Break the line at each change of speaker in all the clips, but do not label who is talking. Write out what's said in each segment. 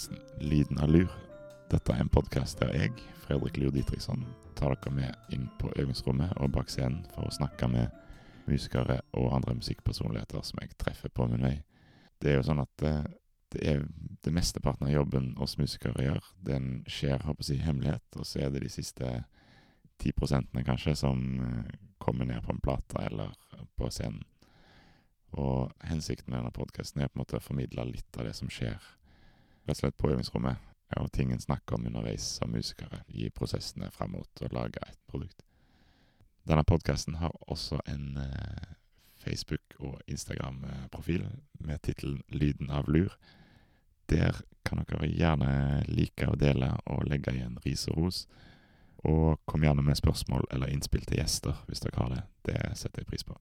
Podkasten Lyden av lur. Dette er en podkast der jeg, Fredrik Lur Ditriksson, tar dere med inn på øvingsrommet og bak scenen for å snakke med musikere og andre musikkpersonligheter som jeg treffer på min vei. Det er jo sånn at det, det er det mesteparten av jobben oss musikere gjør. Den skjer håper jeg, i hemmelighet, og så er det de siste ti prosentene kanskje som eh, kommer ned på en plate eller på scenen. Og hensikten med denne podkasten er på en måte å formidle litt av det som skjer rett og slett på øvingsrommet, og ting en snakker om underveis som musikere i prosessene frem mot å lage et produkt. Denne podkasten har også en eh, Facebook- og Instagram-profil med tittelen 'Lyden av lur'. Der kan dere gjerne like og dele og legge igjen ris og ros. Og kom gjerne med spørsmål eller innspill til gjester hvis dere har det. Det setter jeg pris på.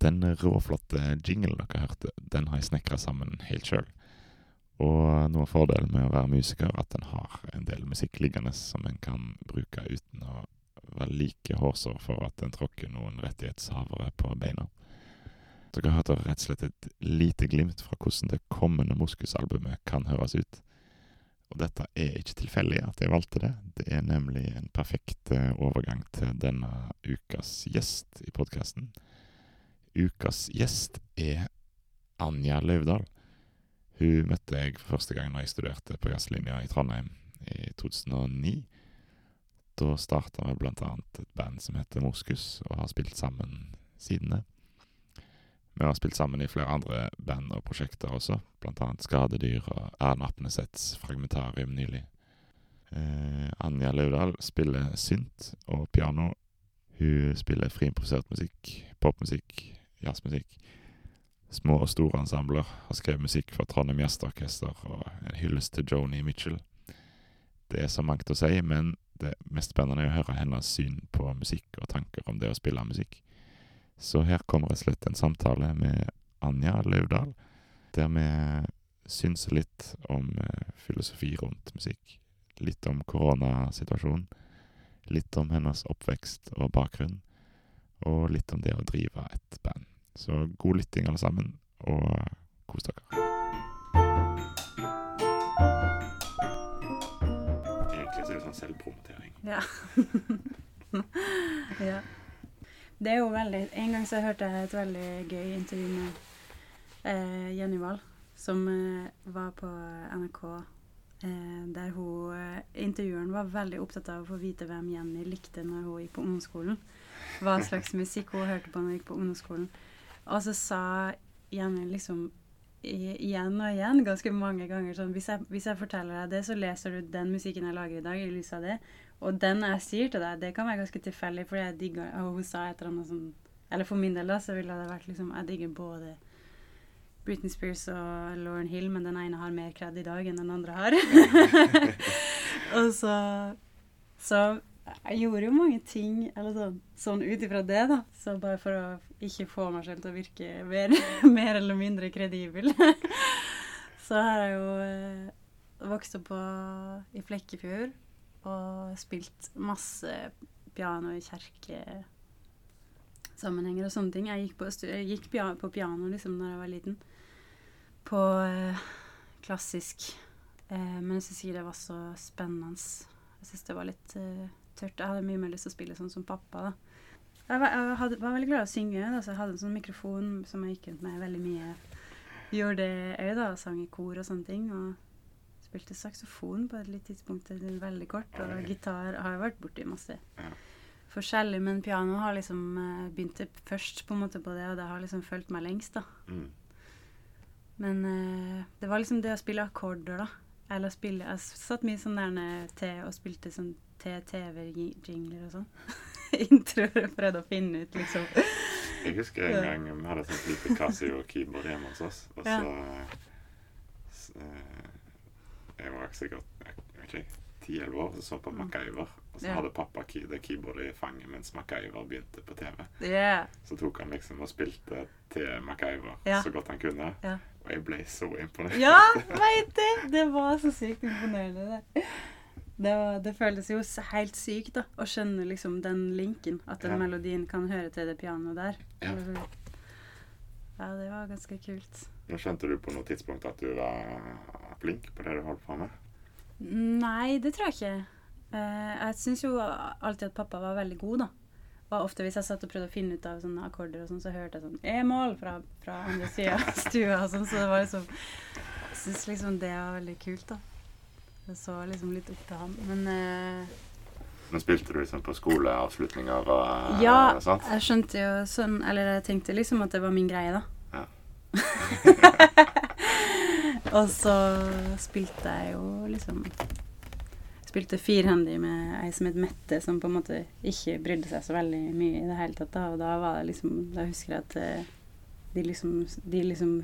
Den råflotte jinglen dere hørte, den har jeg snekra sammen helt sjøl. Og noe av fordelen med å være musiker, er at en har en del musikk liggende som en kan bruke uten å være like hårsår for at en tråkker noen rettighetshavere på beina. Dere hørte rett og slett et lite glimt fra hvordan det kommende Moskus-albumet kan høres ut. Og dette er ikke tilfeldig at jeg valgte det. Det er nemlig en perfekt eh, overgang til denne ukas gjest i podkasten. Ukas gjest er Anja Løvdahl. Hun møtte jeg for første gang når jeg studerte på jazzlinja i Trondheim i 2009. Da starta vi blant annet et band som heter Moskus, og har spilt sammen siden det. Vi har spilt sammen i flere andre band og prosjekter også, blant annet Skadedyr og Erna Apnesets Fragmentarium nylig. Eh, Anja Laudal spiller synt og piano. Hun spiller friimprovisert musikk, popmusikk, jazzmusikk. Små og store ensembler. Har skrevet musikk for Trondheim Gjestorkester og en hyllest til Joni Mitchell. Det er så mangt å si, men det mest spennende er å høre hennes syn på musikk og tanker om det å spille musikk. Så her kommer rett og slett en samtale med Anja Lauvdal, der vi synser litt om eh, filosofi rundt musikk. Litt om koronasituasjonen. Litt om hennes oppvekst og bakgrunn. Og litt om det å drive et band. Så god lytting, alle sammen, og kos dere. Egentlig så er det sånn selvpromotering.
Ja. ja. Det er jo veldig En gang så hørte jeg et veldig gøy intervju med eh, Jenny Wahl, som eh, var på NRK, eh, der hun eh, Intervjueren var veldig opptatt av å få vite hvem Jenny likte når hun gikk på ungdomsskolen. Hva slags musikk hun hørte på når hun gikk på ungdomsskolen. Og så sa Jenny liksom igjen og igjen, ganske mange ganger sånn hvis jeg, hvis jeg forteller deg det, så leser du den musikken jeg lager i dag, i lys av det. Og den jeg sier til deg, det kan være ganske tilfeldig, fordi jeg digger Og hun sa et eller annet sånn Eller for min del, da, så ville det vært liksom Jeg digger både Britney Spears og Lauren Hill, men den ene har mer kred i dag enn den andre har. og så Så jeg gjorde jo mange ting eller sånn, sånn ut ifra det, da. Så bare for å ikke få meg selv til å virke mer, mer eller mindre kredibel. så har jeg jo eh, vokst opp på, i Flekkefjord og spilt masse piano i kjerkesammenhenger og sånne ting. Jeg gikk på, jeg gikk på piano liksom da jeg var liten. På eh, klassisk. Eh, men jeg syns ikke det var så spennende. Jeg syns det var litt eh, tørt. Jeg hadde mye mer lyst til å spille sånn som pappa. da. Jeg var, jeg hadde, var veldig glad i å synge, da, så jeg hadde en sånn mikrofon som jeg gikk rundt med veldig mye. Gjorde det òg, da. Sang i kor og sånne ting. og spilte saksofon på et litt tidspunkt, veldig kort, og gitar har jeg vært borti masse forskjellig, men piano har liksom begynt begynte først på en måte på det, og det har liksom fulgt meg lengst, da.
Mm.
Men uh, det var liksom det å spille akkorder, da. Eller spille Jeg satt mye sånn der til og spilte sånn TV-jingler og sånn. Introer prøvde å finne ut, liksom.
Jeg husker en gang vi hadde sånn lite Casio-keyboard hjemme hos oss, og så,
Ja.
så eh, Jeg var sikkert ikke, 10-11 år, så så på MacGyver. Og så
yeah.
hadde pappa det keyboardet i fanget mens MacGyver begynte på TV.
Yeah.
Så tok han liksom og spilte til MacGyver
yeah.
så godt han kunne. Og jeg ble så imponert.
Ja, veit du! Det var så sykt imponerende, det. Det, var, det føltes jo helt sykt da, å skjønne liksom den linken. At den melodien kan høre til det pianoet der.
Ja.
Ja, det var ganske kult.
Nå Skjønte du på noe tidspunkt at du var flink på det du holdt på med?
Nei, det tror jeg ikke. Eh, jeg syns jo alltid at pappa var veldig god, da. Og ofte hvis jeg satt og prøvde å finne ut av sånne akkorder, og sånn, så hørte jeg sånn E-mål fra, fra andre sida av stua. Og sånn, så det var liksom Jeg syns liksom det var veldig kult, da. Jeg så liksom litt opp til han. Men eh,
Men spilte du liksom på skoleavslutninger og
ja,
og sånt?
jeg skjønte jo sånn Eller jeg tenkte liksom at det var min greie, da.
Ja.
og så spilte jeg jo liksom Spilte firhandy med ei som het Mette, som på en måte ikke brydde seg så veldig mye i det hele tatt. Da, og da var det liksom Da husker jeg at eh, de liksom, de liksom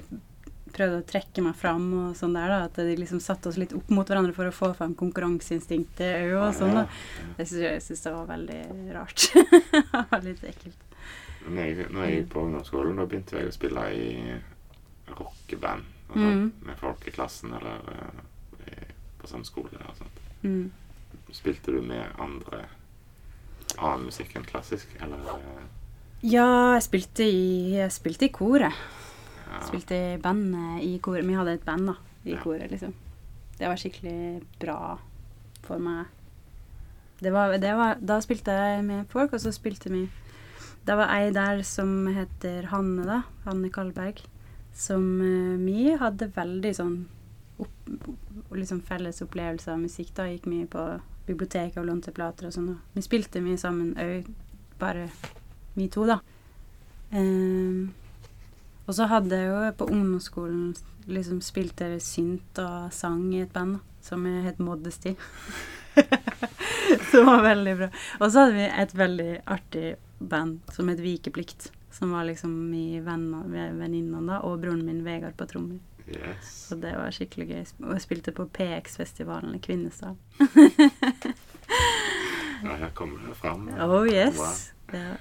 prøvde å trekke meg fram og sånn der, da. At de liksom satte oss litt opp mot hverandre for å få frem konkurranseinstinktet og sånn, da. Det syns jeg, jeg synes det var veldig rart. det var litt ekkelt.
Når jeg, når jeg gikk på ungdomsskolen, da begynte jeg å spille i rockeband.
Mm.
Med folk i klassen eller eh, på samme skole. og sånt.
Mm.
Spilte du med andre annen musikk enn klassisk, eller? eh,
Ja, jeg spilte i, jeg spilte i koret.
Ja,
Spilte i bandet i koret. Vi hadde et band da, i
Ja.
koret, liksom. Det var skikkelig bra for meg. Det var, det var, da spilte jeg med folk, og så spilte vi Det var ei der som heter Hanne, da. Hanne Kalberg. Som eh, vi hadde veldig sånn opp, liksom felles opplevelser av musikk. Da gikk mye på biblioteket og lånte plater og sånn. Vi spilte mye sammen òg, bare vi to, da. Um, og så hadde jeg jo på ungdomsskolen liksom spilt synt og sang i et band da, som het Modesty. som var veldig bra. Og så hadde vi et veldig artig band som het Vikeplikt. Som var liksom vi venninne og broren min Vegard på trommer.
Yes.
Og det var skikkelig gøy. Og jeg spilte på PX-festivalen i Kvinesdal.
Ja, her kommer det fram.
Oh yes! Ja.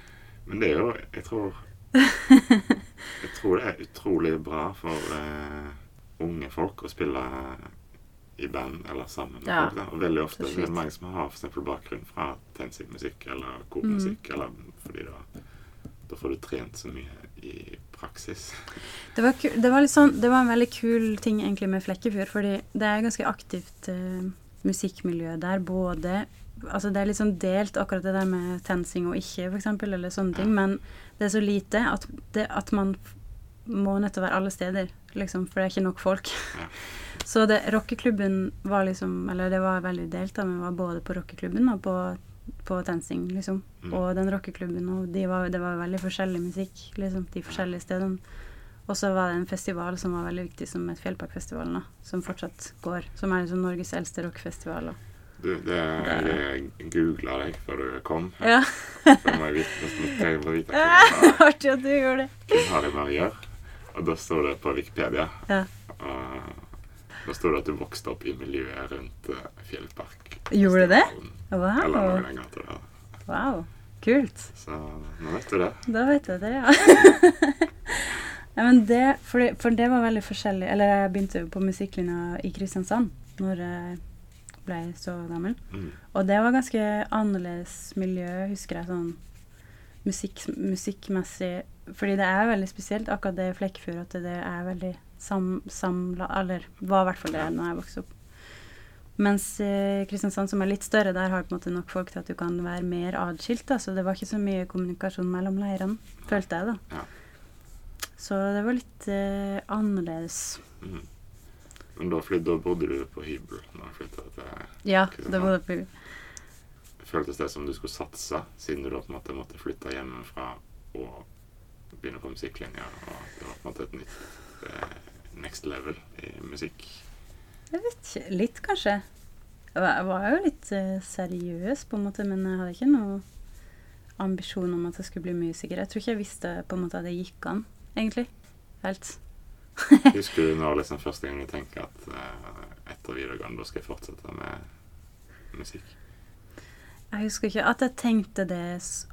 Men det er jo Jeg tror Jeg tror det er utrolig bra for uh, unge folk å spille i band eller sammen med
Ja,
folk. Da. Og veldig ofte
så
er det mange som har for bakgrunn fra TenSig-musikk eller kormusikk.
Mm.
Eller fordi da, da får du trent så mye i praksis.
Det var, det, var sånn, det var en veldig kul ting egentlig med Flekkefjord, fordi det er ganske aktivt uh, musikkmiljø der. Både Altså det er litt sånn delt, akkurat det der med TenSing og ikke, eksempel, eller sånne ting. Men det er så lite at, det, at man må nødt til å være alle steder, liksom, for det er ikke nok folk.
Ja.
Så det, rockeklubben var liksom Eller det var veldig delt, da, men var både på rockeklubben og på, på TenSing, liksom.
Mm.
Og den rockeklubben, og de var, det var veldig forskjellig musikk, liksom, de forskjellige stedene. Og så var det en festival som var veldig viktig, som het Fjellparkfestivalen, som fortsatt går. Som er liksom Norges eldste rockfestival. Og.
Du, det, jeg googla deg før du kom.
Ja.
For jeg må vite, jeg få vite
Artig at du gjorde det.
hvem har det med å gjøre. Og da står det på Wikipedia.
Ja.
Og da står det at du vokste opp i miljøet rundt uh, Fjellpark.
Gjorde det?
Eller noe
Wow. wow. Kult.
Så nå vet du det.
Da vet jeg det, ja. ja men det, for, det, for det var veldig forskjellig. Eller jeg begynte på musikklinja i Kristiansand når jeg ble så gammel.
Mm.
Og det var ganske annerledes miljø, husker jeg, sånn musikk, musikkmessig. Fordi det er veldig spesielt, akkurat det i Flekkefjord, at det er veldig sam, samla Eller var i hvert fall det da jeg vokste opp. Mens eh, Kristiansand, som er litt større, der har på en måte nok folk til at du kan være mer atskilt. da, Så det var ikke så mye kommunikasjon mellom leirene, følte jeg, da.
Ja.
Så det var litt eh, annerledes.
Mm. Men da, da bodde du på hybel da du flytta til
Ja,
da
bodde jeg på hybel.
Føltes det som du skulle satse, siden du da på en måte måtte flytte hjemmefra og begynne på musikklinja? Og det var på en måte et nytt eh, next level i musikk?
Jeg vet ikke. Litt, kanskje. Jeg var, jeg var jo litt eh, seriøs, på en måte, men jeg hadde ikke noe ambisjon om at jeg skulle bli musiker. Jeg tror ikke jeg visste på en måte at det gikk an, egentlig. Helt.
Husker du når liksom første gang du tenker at uh, etter videregående da skal jeg fortsette med musikk?
Jeg husker ikke at jeg tenkte det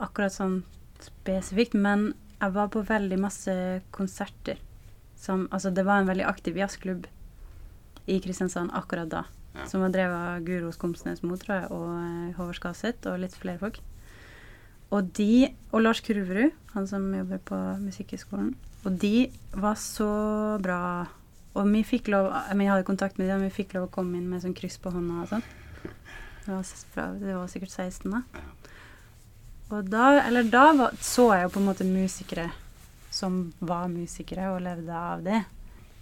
akkurat sånn spesifikt, men jeg var på veldig masse konserter. Som, altså, det var en veldig aktiv jazzklubb i Kristiansand akkurat da.
Ja.
Som var drevet av Guro Skomsnes Mo, tror jeg, og eh, Håvard Skaseth og litt flere folk. og de Og Lars Kurverud, han som jobber på Musikkhøgskolen. Og de var så bra. Og vi fikk lov Vi hadde kontakt med dem, vi fikk lov å komme inn med sånn kryss på hånda og sånn. Det var, bra, det var sikkert 16, da. Og da, eller da var, så jeg jo på en måte musikere som var musikere og levde av det.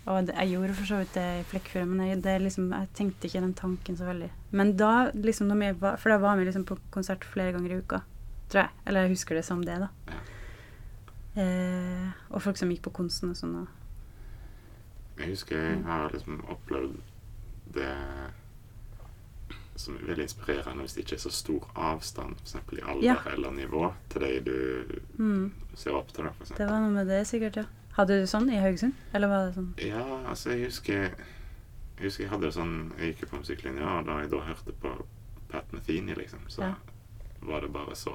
Og det, jeg gjorde for så vidt det i Flekkefjord, men jeg, det liksom, jeg tenkte ikke den tanken så veldig. Men da, liksom, var, for da var vi liksom på konsert flere ganger i uka, tror jeg. Eller jeg husker det som det, da. Eh, og folk som gikk på konsten og sånn. Og,
Jeg husker jeg har liksom opplevd det som er veldig inspirerende hvis det ikke er så stor avstand, f.eks. i alder
Ja.
eller nivå, til de du
mm,
ser opp til. da,
det var noe med det, sikkert, ja. Hadde du sånn i Haugesund? Eller var det sånn
Ja, altså, jeg husker Jeg husker jeg hadde det sånn Jeg gikk jo på musikklinja, og da jeg da hørte på Pat Metheny, liksom, så
Ja.
var det bare så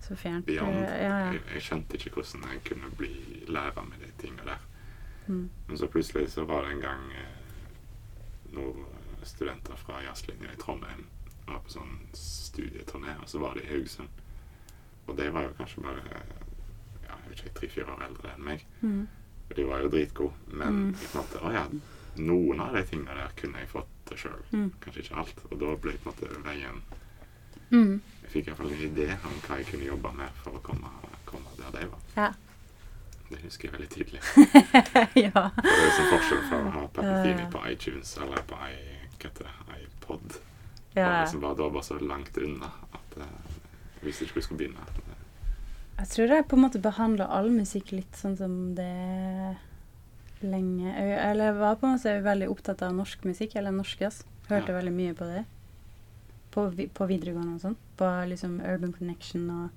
så fjernt?
beyond.
Eh, Ja, ja.
Jeg, jeg skjønte ikke hvordan jeg kunne bli lærer med de tingene der.
Mm.
Men så plutselig så var det en gang eh, noen studenter fra jazzlinja i Trondheim var på sånn studieturné, og så var de i Haugesund. Og det var jo kanskje bare ja, jeg vet ikke, tre-fire år eldre enn meg.
Mm.
Og de var jo dritgode. Men
Mm.
måte, å ja, noen av de tingene der kunne jeg fått til sjøl.
Mm.
Kanskje ikke alt. Og da ble på en måte veien
Mm.
Jeg fikk iallfall en idé om hva jeg kunne jobbe med for å komme, komme der de var.
Ja.
Det husker jeg veldig tydelig.
ja.
Og det er sånn forskjell fra å ha
pappetini
på iTunes eller på i, det, iPod.
ja.
Og liksom bare, da bare så langt unna at eh, jeg visste ikke hvor jeg skulle begynne.
Jeg tror jeg på en måte behandla all musikk litt sånn som det lenge Eller jeg var på en måte veldig opptatt av norsk musikk, eller norsk jazz. Hørte
Ja.
veldig mye på det. På, på videregående og sånn. På liksom Urban Connection og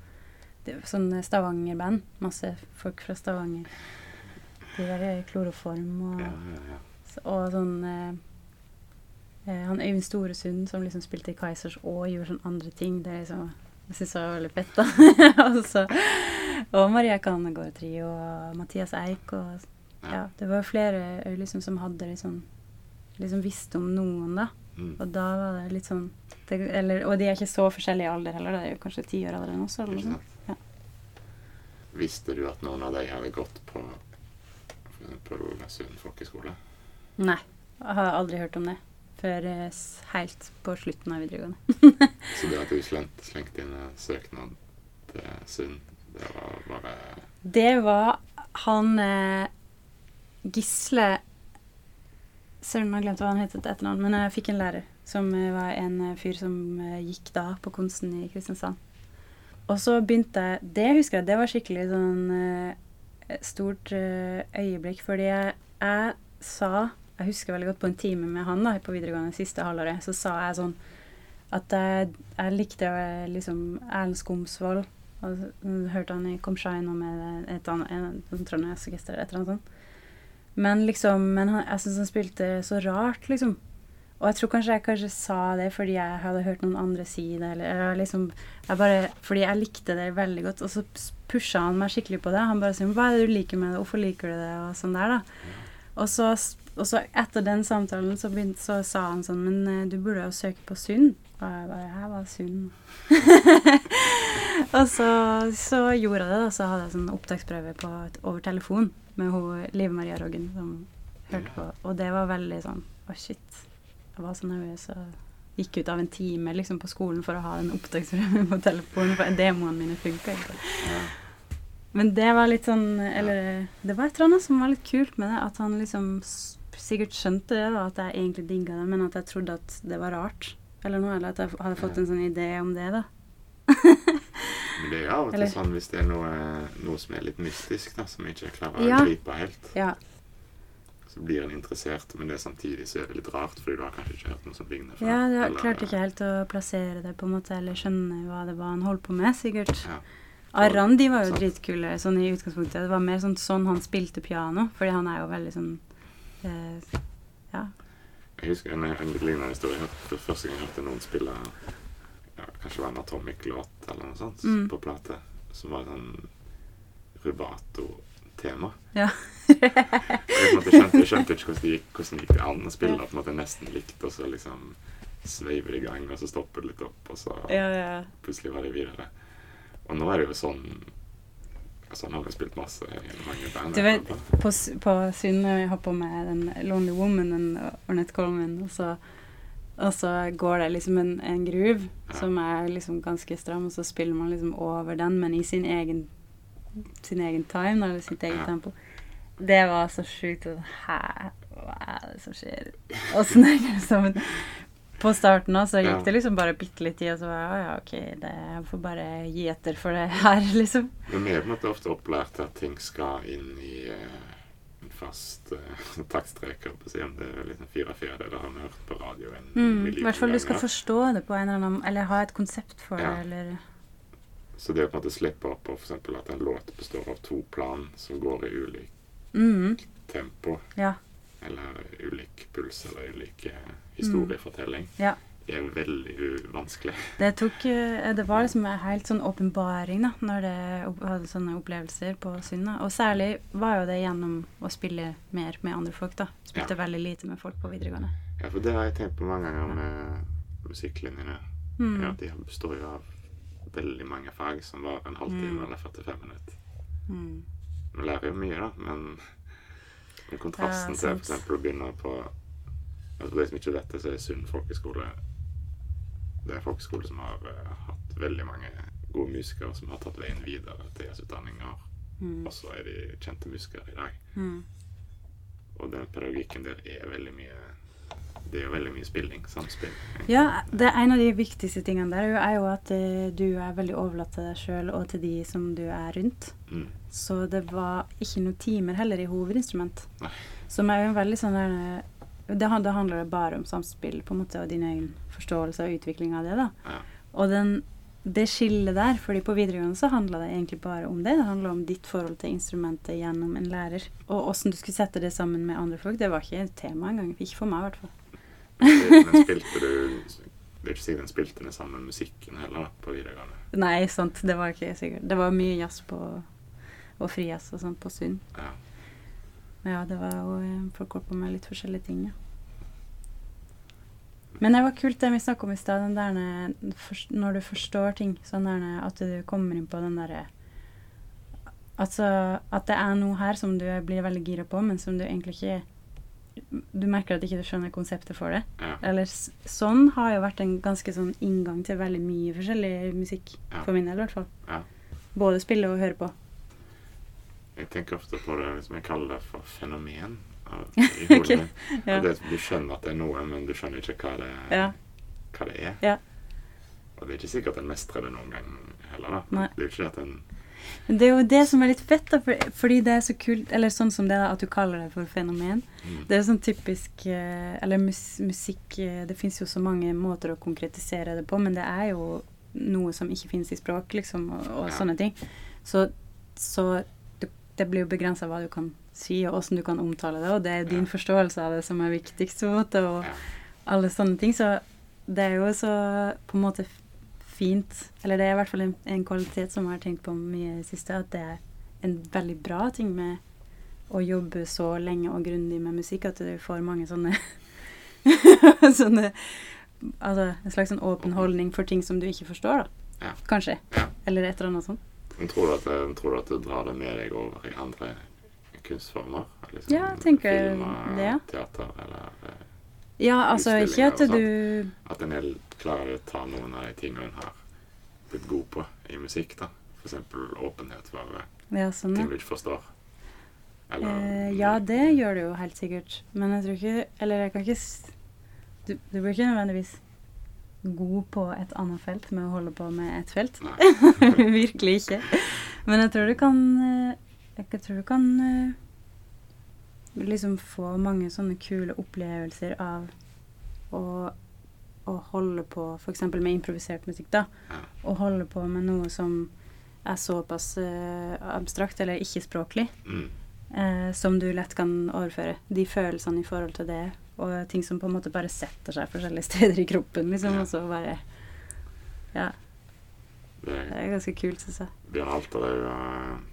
det, sånn Stavanger-band. Masse folk fra Stavanger. De der kloroform og,
Ja, ja,
og sånn eh, eh, Han Øyvind Storesund som liksom spilte i Kaizers og gjorde sånn andre ting. Det er liksom jeg syns det var veldig fett, da. og, og Maria Kanegård Trio og Mathias Eik og ja, det var flere liksom som hadde liksom liksom visste om noen, da.
Mm.
Og da var det litt sånn det, eller, Og de er ikke så forskjellige i alder heller, det er jo kanskje ti år allerede også. Eller noe sånt. Ja.
Visste du at noen av de hadde gått på på eksempel folkehøgskole?
Nei, jeg har aldri hørt om det før eh, helt på slutten av videregående.
Så det at du slengte, slengte inn søknad til Sund, det var bare
Det var han eh, Gisle Søren, jeg har glemt hva han het etter etternavn, men jeg fikk en lærer som eh, var en eh, fyr som eh, gikk da på Konsten i Kristiansand. Og så begynte jeg Det husker jeg, det var skikkelig sånn eh, stort eh, øyeblikk, fordi jeg, jeg sa Jeg husker veldig godt på en time med han da, på videregående siste halvåret, så sa jeg sånn at jeg, jeg likte liksom Erlend Skomsvold. Og mm, hørte han i Kom Shine og med et annet Trondheimsorkester eller et eller annet sånt. Men liksom Men han, jeg syns han spilte så rart, liksom. Og jeg tror kanskje jeg kanskje sa det fordi jeg hadde hørt noen andre si det, eller liksom jeg bare, Fordi jeg likte det veldig godt, og så pusha han meg skikkelig på det. Han bare sier 'Hva er det du liker med det? Hvorfor liker du det?' og sånn der, da. Og så, og så etter den samtalen så, begynte, så sa han sånn 'Men eh, du burde jo søke på Sund'. Og jeg bare Jeg var Sund?' og så, så gjorde jeg det, da. Så hadde jeg sånn opptaksprøve på, over telefon med hun, Live Maria Roggen som hørte på. Og det var veldig sånn Å, shit. Jeg var så nervøs og gikk ut av en time liksom, på skolen for å ha den opptaksprøven på telefonen, for demoene mine funka ikke.
ja.
Men det var litt sånn Eller det var et eller annet som var litt kult med det. At han liksom sikkert skjønte det, da, at jeg egentlig digga det, men at jeg trodde at det var rart. Eller noe, eller at jeg hadde fått en sånn idé om det, da.
Men det er av og til sånn hvis det er noe, noe som er litt mystisk, da, som jeg ikke klarer
Ja.
å gripe helt,
Ja.
så blir en interessert, men det samtidig så er det litt rart, fordi du har kanskje ikke hørt noe som ligner før.
Ja,
eller-
klarte ikke helt å plassere det, på en måte, eller skjønne hva det var han holdt på med, sikkert.
Ja.
Arran, de var jo dritkule sånn i utgangspunktet. Det var mer sånn sånn han spilte piano, fordi han er jo veldig sånn eh, Ja.
Jeg husker en, en litt lignende historie. Det Første gang jeg hørte noen spille ja, kanskje var en Atomic-låt eller noe sånt
Mm.
på plate, som var sånn rubato-tema.
Ja.
jeg, måte skjønte, jeg skjønte ikke hvordan det gikk, hvordan gikk det an å spille på en måte nesten likt, og så liksom sveiver det i gang, og så stopper det litt opp, og så
ja, ja.
plutselig var det videre. Og nå er det jo sånn Sånn har vi spilt masse i mange band.
Du vet, på, på Synne på med den Lonely Woman, og Ornette Coleman, og så, og så går det liksom en, en groove
Ja.
som er liksom ganske stram, og så spiller man liksom over den, men i sin egen sin egen time, eller sitt eget
Ja.
tempo. Det var så sjukt. Hæ, hva er det som skjer? Åssen henger det sammen? På starten også, så gikk det liksom bare bitte litt tid, og så var jeg, «Å ja, ok, det, jeg får bare gi etter for det her, liksom.
Men vi er på en måte ofte opplært til at ting skal inn i eh, en fast uh, takststrek. det er liksom fire-fire, det har vi hørt på radio en
Mm, I hvert fall du skal forstå det på en eller annen Eller ha et konsept for
Ja.
det, eller
Så det å på en måte slippe opp på eksempel at en låt består av to plan som går i ulik
mm,
tempo,
Ja.
Eller ulik puls eller ulik historiefortelling, historiefortelling,
Ja.
er veldig uvanskelig.
Det tok eh, Det var liksom en helt sånn åpenbaring, da, når det hadde sånne opplevelser på Synda. Og særlig var jo det gjennom å spille mer med andre folk, da. Spilte veldig lite med folk på videregående.
Ja, for det har jeg tenkt på mange ganger med musikklinjene. Ja,
Mm.
Ja, de består jo av veldig mange fag som varer en halvtime
Mm.
eller 45 minutter.
Mm.
Man lærer jo mye, da, men kontrasten
Ja,
til f.eks. å begynne på altså For de som ikke vet det, så er Sund folkeskole Det er en folkeskole som har uh, hatt veldig mange gode musikere som har tatt veien videre til jazzutdanninger.
Mm.
Og så er de kjente musikere i dag.
Mm.
Og den pedagogikken der er veldig mye Det er jo veldig mye spilling, samspill.
Ja, det er en av de viktigste tingene der er jo at eh, du er veldig overlatt til deg sjøl og til de som du er rundt.
Mm.
Så det var ikke noen timer heller i hovedinstrument.
Nei.
Som er jo en veldig sånn der det, det handler bare om samspill på en måte, og din egen forståelse og utvikling av det. da.
Ja.
Og den, det skillet der, fordi på videregående så handla det egentlig bare om det. Det handla om ditt forhold til instrumentet gjennom en lærer. Og åssen du skulle sette det sammen med andre folk, det var ikke et tema engang. Ikke for meg, i hvert fall.
Men spilte du Det er ikke sikkert en spilte den samme musikken heller på videregående.
Nei, sant, det var ikke sikkert. Det var mye jazz på og frijazz og sånn på Sund.
Ja.
Men ja, det var jo eh, Folk holdt på med litt forskjellige ting, ja. Men det var kult det vi snakka om i stad, den når du forstår ting. Sånn der at du kommer inn på den derre Altså at det er noe her som du blir veldig gira på, men som du egentlig ikke Du merker at ikke du skjønner konseptet for det.
ja.
Eller sånn har jo vært en ganske sånn inngang til veldig mye forskjellig musikk.
Ja.
For min del, i hvert fall.
Ja.
Både spille og høre på.
Jeg tenker ofte på det liksom jeg kaller det for fenomen. av- i hodet. Det, du skjønner at det er noe, men du skjønner ikke hva det,
Ja.
hva det er.
Ja.
Og det er ikke sikkert en mestrer det noen gang heller. da.
Nei.
Det er jo ikke det at en
Men det er jo det som er litt fett, da, for, fordi det er så kult Eller sånn som det, da, at du kaller det for fenomen.
mm,
Det er sånn typisk eh, Eller mus musikk eh, Det fins jo så mange måter å konkretisere det på, men det er jo noe som ikke finnes i språk, liksom, og, og
Ja.
sånne ting. Så, så det, det blir jo begrensa hva du kan si, og åssen du kan omtale det, og det er din
Ja.
forståelse av det som er viktigst, på en måte, og
Ja.
alle sånne ting. Så det er jo så på en måte fint Eller det er i hvert fall en, en kvalitet som jeg har tenkt på mye i det siste, at det er en veldig bra ting med å jobbe så lenge og grundig med musikk at du får mange sånne Sånne Altså en slags sånn åpen holdning for ting som du ikke forstår, da.
Ja.
Kanskje.
Ja.
Eller et eller annet sånt.
Men tror du, at, tror du at du drar det med deg over i andre kunstformer? Liksom
Ja, tenker
filmer,
det, ja.
Teater, eller eh,
Ja, altså ikke at du
at en del klarer å ta noen av de tingene en har blitt god på i musikk. da. F.eks. åpenhet for
Ja, sånn,
ting du ikke forstår. Eller
Eh, ja, det gjør du jo helt sikkert. Men jeg tror ikke Eller jeg kan ikke Du, du blir ikke nødvendigvis god på et annet felt med å holde på med et felt. Virkelig ikke. Men jeg tror du kan eh, Jeg tror du kan eh, liksom få mange sånne kule opplevelser av å, å holde på f.eks. med improvisert musikk, da. Å holde på med noe som er såpass uh, abstrakt eller ikke-språklig
Mm.
uh, som du lett kan overføre. De følelsene i forhold til det, og ting som på en måte bare setter seg forskjellige steder i kroppen, liksom.
Ja.
Og så bare Ja,
Det
det er ganske kult, syns jeg.
Bjørn det og,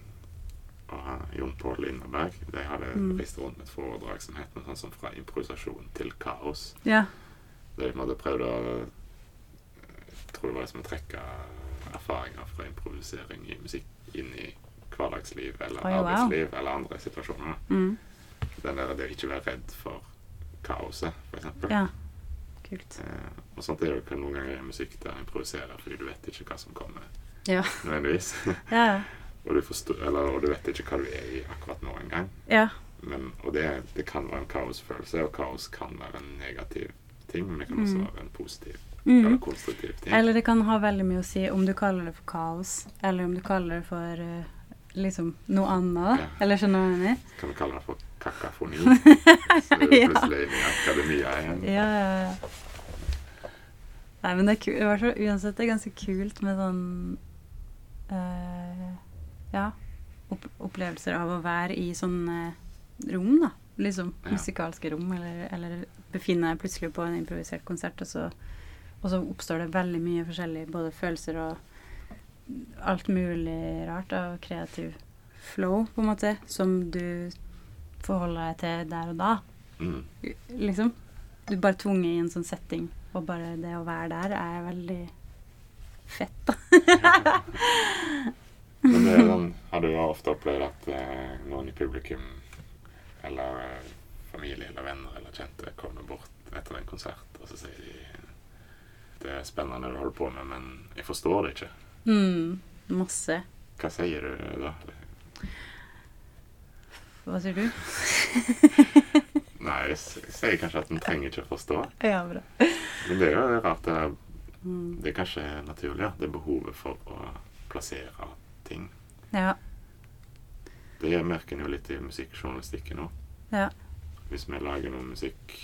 og Jon Pål Lindberg, de hadde
Mm.
reist rundt med et foredrag som het noe sånt som 'Fra improvisasjon til kaos'.
Ja.
Der de på en måte prøvde å Jeg tror det var liksom å trekke erfaringer fra improvisering i musikk inn i hverdagsliv eller
Oi, wow.
arbeidsliv eller andre situasjoner.
Mm.
Den der det å ikke være redd for kaoset, eksempel.
Ja. Kult.
Eh, og sånt er jo noen ganger i musikk der improviserer fordi du vet ikke hva som kommer,
Ja.
nødvendigvis.
Ja, ja.
og, du forstår, eller, og du vet ikke hva du er i akkurat nå engang.
ja.
Men, og det, det kan være en kaosfølelse, og kaos kan være en negativ ting, men det kan også
Mm.
være en positiv eller
Mm.
konstruktiv ting.
Eller det kan ha veldig mye å si om du kaller det for kaos, eller om du kaller det for eh, liksom noe annet.
Ja.
Eller skjønner du hva jeg mener?
Kan vi kalle det for kakafoni? Så er det
Ja.
plutselig inne i akademia igjen.
Ja, ja, ja. Nei, men det er kult. Uansett det er ganske kult med sånn eh, Ja. Opp opplevelser av å være i sånne rom, da. Liksom
Ja.
musikalske rom, eller, eller befinne deg plutselig på en improvisert konsert, og så, og så oppstår det veldig mye forskjellig, både følelser og alt mulig rart av kreativ flow, på en måte, som du forholder deg til der og da
Mm.
liksom. Du er bare tvunget i en sånn setting, og bare det å være der er veldig fett, da.
Men det er sånn, har du ofte opplevd at eh, noen i publikum, eller eh, familie eller venner eller kjente, kommer bort etter en konsert, og så sier de det er spennende du holder på med, men jeg forstår det ikke.
Mm, masse.
Hva sier du da?
Hva sier du?
Nei, jeg sier kanskje at en trenger ikke å forstå.
Ja, bra.
Men det er jo rart. Det er,
Mm.
det er kanskje naturlig, ja. Det er behovet for å plassere ting.
Ja.
Det merker en jo litt i musikkjournalistikken òg.
Ja.
Hvis vi lager noe musikk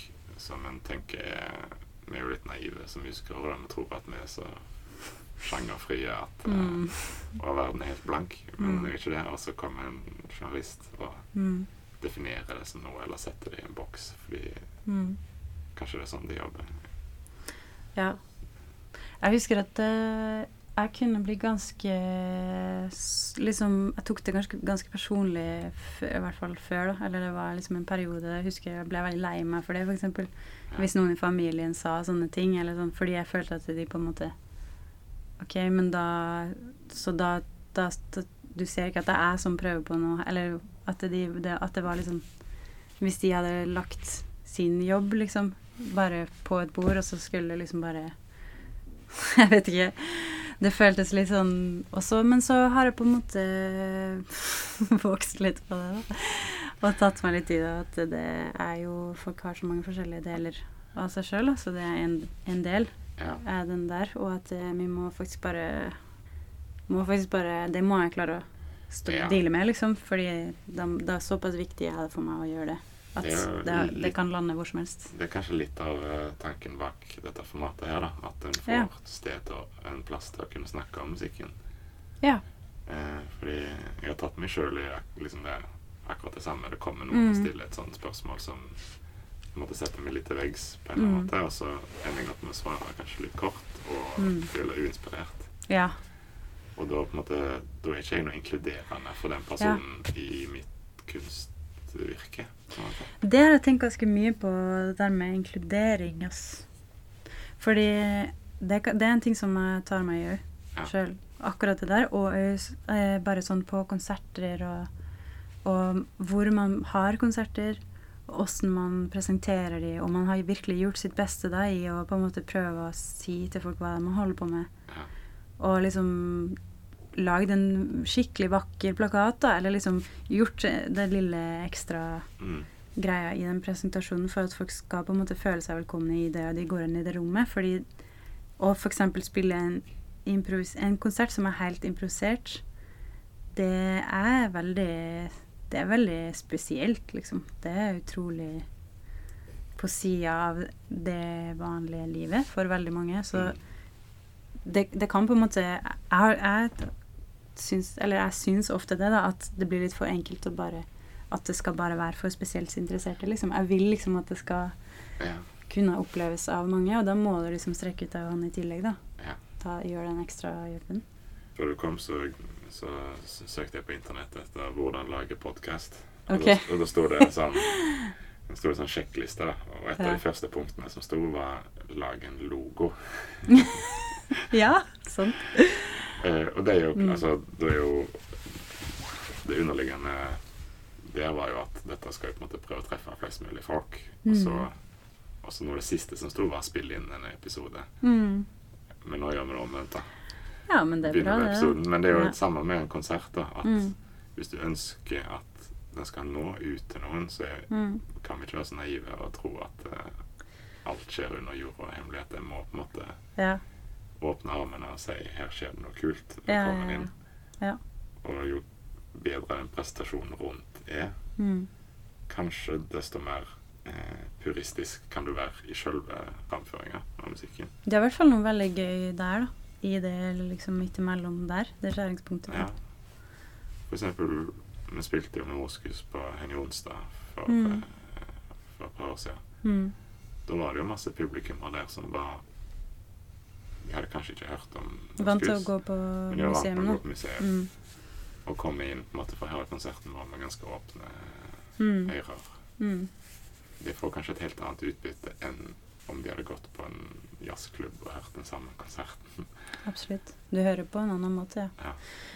som en tenker er Vi er jo litt naive som musikere, og vi tror at vi er så sjangerfrie at eh,
Mm.
og verden er helt blank. Men
Mm.
det er ikke det. Og så kommer en journalist og
Mm.
definerer det som noe, eller setter det i en boks. Fordi
Mm.
kanskje det er sånn de jobber.
Ja. Jeg husker at eh, jeg kunne bli ganske Liksom Jeg tok det ganske, ganske personlig, i hvert fall før, da. Eller det var liksom en periode jeg husker jeg ble veldig lei meg for det, f.eks.
Ja.
Hvis noen i familien sa sånne ting, eller sånn, fordi jeg følte at de på en måte OK, men da Så da, da, da Du ser ikke at det er jeg som prøver på noe, eller at det, det, at det var liksom Hvis de hadde lagt sin jobb, liksom, bare på et bord, og så skulle liksom bare Jeg vet ikke. Det føltes litt sånn også, Men så har jeg på en måte vokst litt på det, da. Og tatt meg litt i det at det er jo Folk har så mange forskjellige deler av seg sjøl, så det er en, en del
Ja.
er den der, og at eh, vi må faktisk bare må faktisk bare Det må jeg klare å stå,
Ja.
deale med, liksom. Fordi det, det er såpass viktig er det for meg å gjøre det. At
Det
det,
er
det, kan lande hvor som helst.
Det er kanskje litt av eh, tanken bak dette formatet her, da. At en får
Ja.
sted og en plass til å kunne snakke om musikken.
Ja.
Eh, fordi jeg har tatt meg sjøl i liksom det, akkurat det samme. Det kommer noen og
Mm.
stiller et sånt spørsmål som jeg måtte sette meg litt til veggs på en eller annen
Mm.
måte, og så ender jeg opp med å svare kanskje litt kort og
Mm.
føler uinspirert.
Ja.
Og da på en måte Da er ikke jeg noe inkluderende for den personen i mitt kunstvirke. På en måte.
Det har jeg tenkt ganske mye på, det der med inkludering, ass. Fordi det, det er en ting som jeg tar meg i òg,
Ja.
sjøl. Akkurat det der. Og eh, bare sånn på konserter og, og hvor man har konserter, og åssen man presenterer de, og man har virkelig gjort sitt beste da i å på en måte prøve å si til folk hva de holder på med.
Ja.
Og liksom lagd en skikkelig vakker plakat, da, eller liksom gjort det lille ekstra
Mm.
greia i den presentasjonen for at folk skal på en måte føle seg velkomne i det, og de går inn i det rommet. Fordi å f.eks. spille en, improvis en konsert som er helt improvisert, det er veldig Det er veldig spesielt, liksom. Det er utrolig på sida av det vanlige livet for veldig mange. Så
Mm.
det, det kan på en måte Jeg, har- jeg syns Eller jeg syns ofte det, da, at det blir litt for enkelt å bare At det skal bare være for spesielt interesserte, liksom. Jeg vil liksom at det skal
Ja.
kunne oppleves av mange, og da må du liksom strekke ut deg hånden i tillegg, da.
Ja.
Da gjør den ekstra jobben.
Før du kom, så, så søkte jeg på internett etter hvordan lage podkast.
Ok.
Og, da, da sto det sånn det sto en sånn sjekkliste, da. Og et
Ja.
av de første punktene som sto, var 'lag en logo'.
Ja, sant.
Eh, og det er jo
Mm.
altså Det er jo Det underliggende der var jo at dette skal jo på en måte prøve å treffe flest mulig folk.
Mm.
og så noe av det siste som sto, var å spille inn en episode.
Mm.
Men nå gjør vi det omvendt. da.
Ja, men det er
Begynner
bra, det.
episoden. Men det er jo
Ja.
det samme med en konsert. da, at
Mm.
Hvis du ønsker at den skal nå ut til noen, så er,
Mm.
kan vi ikke være så naive og tro at uh, alt skjer under jorda og hemmeligheter. Må på en måte
Ja.
Åpne armene og si 'her skjer det noe kult'. Velkommen
ja, ja.
inn.
Ja.
Og jo bedre den prestasjonen rundt er,
Mm.
kanskje desto mer eh, puristisk kan du være i sjølve framføringa av musikken.
Det er i hvert fall noe veldig gøy der, da. I det liksom midt imellom der. Det skjæringspunktet.
Ja. For eksempel, vi spilte jo med Moskus på Henny Onsdag for,
Mm.
eh, for et par år siden.
Mm.
Da var det jo masse publikummere der som var De hadde kanskje ikke hørt om
Vant til å gå på
men de var vant
museum
til å
nå.
gå på museum.
Mm.
Og komme inn på en måte for hele konserten vår med ganske åpne
Mm.
ører.
Mm.
De får kanskje et helt annet utbytte enn om de hadde gått på en jazzklubb og hørt den samme konserten.
Absolutt. Du hører på en annen måte, ja.
Ja.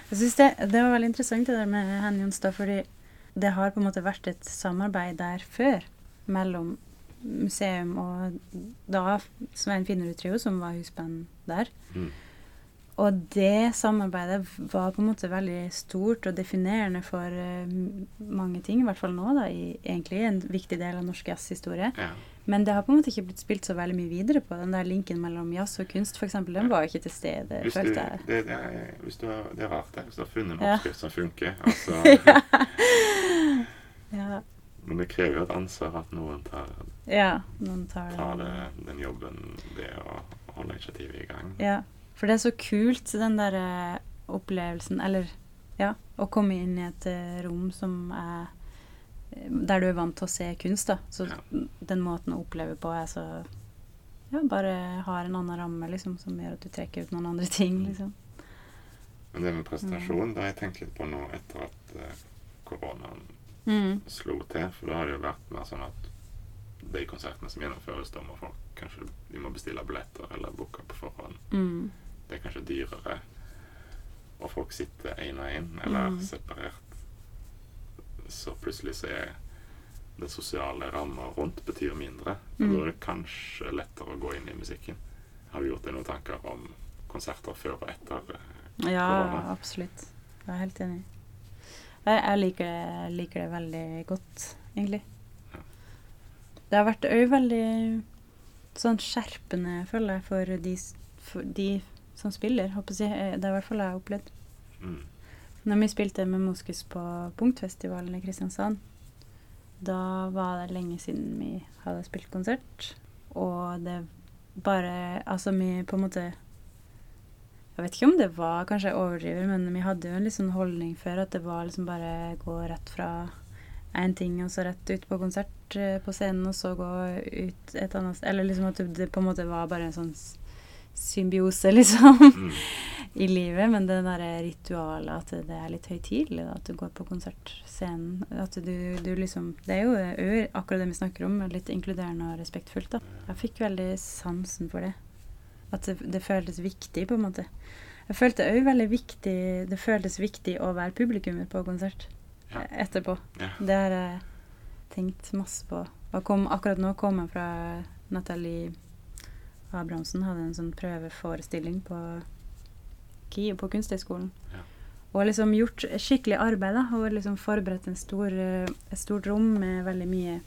Jeg synes det, det var veldig interessant det der med Henny Jonstad, fordi det har på en måte vært et samarbeid der før mellom museum og da Svein Finnerud Trio, som var husband der.
Mm.
Og det samarbeidet var på en måte veldig stort og definerende for uh, mange ting, i hvert fall nå, da, i egentlig en viktig del av norsk jazzhistorie.
Ja.
Men det har på en måte ikke blitt spilt så veldig mye videre på. Den der linken mellom jazz og kunst, f.eks., den var ikke til stede,
Hvis
følte jeg.
det, det, er, hvis du har, det er rart, det. Hvis du har funnet en
Ja.
som funker. Altså,
Ja.
Men det krever jo et ansvar at noen tar,
ja, noen tar
tar
det.
den jobben det å holde initiativet i gang.
Ja, for det er så kult, den derre opplevelsen, eller ja, å komme inn i et eh, rom som er Der du er vant til å se kunst, da. Så
Ja.
den måten å oppleve på er så Ja, bare har en annen ramme, liksom, som gjør at du trekker ut noen andre ting, liksom.
Men det med presentasjon, det har jeg tenkt litt på nå etter at eh, koronaen
Mm.
slo til. For da har det jo vært mer sånn at de konsertene som gjennomføres, da må folk kanskje de må bestille billetter eller booke på forhånd.
Mm.
Det er kanskje dyrere. Og folk sitter én og én, eller
Mm.
separert. Så plutselig så er den sosiale ramma rundt betyr mindre.
Mm.
da er det kanskje lettere å gå inn i musikken. Har du gjort deg noen tanker om konserter før og etter? eh,
Ja, absolutt. Jeg er helt enig. Jeg, jeg liker, det, liker det veldig godt, egentlig. Det har vært òg veldig sånn skjerpende, føler jeg, for de, for de som spiller. Håper jeg. Eh, Det er i hvert fall jeg har opplevd.
Mm.
Når vi spilte med Moskus på Punktfestivalen i Kristiansand, da var det lenge siden vi hadde spilt konsert. Og det bare Altså, vi på en måte Jeg vet ikke om det var Kanskje jeg overdriver, men vi hadde jo en sånn holdning før at det var liksom bare gå rett fra én ting og så rett ut på konsert eh, på scenen, og så gå ut et annet sted. Eller liksom at det på en måte var bare en sånn symbiose, liksom
Mm.
i livet, men det derre ritualet at det er litt høytidelig, at du går på konsertscenen. At du, du liksom Det er jo akkurat det vi snakker om, litt inkluderende og respektfullt, da. Jeg fikk veldig sansen for det. At det, det føltes viktig, på en måte. Jeg følte òg veldig viktig Det føltes viktig å være publikummer på konsert
Ja.
etterpå.
Ja.
Det har jeg tenkt masse på. Kom, akkurat nå kom jeg fra Nathalie Abrahamsen hadde en sånn prøveforestilling på KIO på Kunsthøgskolen.
Ja.
Og liksom gjort skikkelig arbeid. da, Og liksom forberedt en stor, eh, et stort rom med veldig mye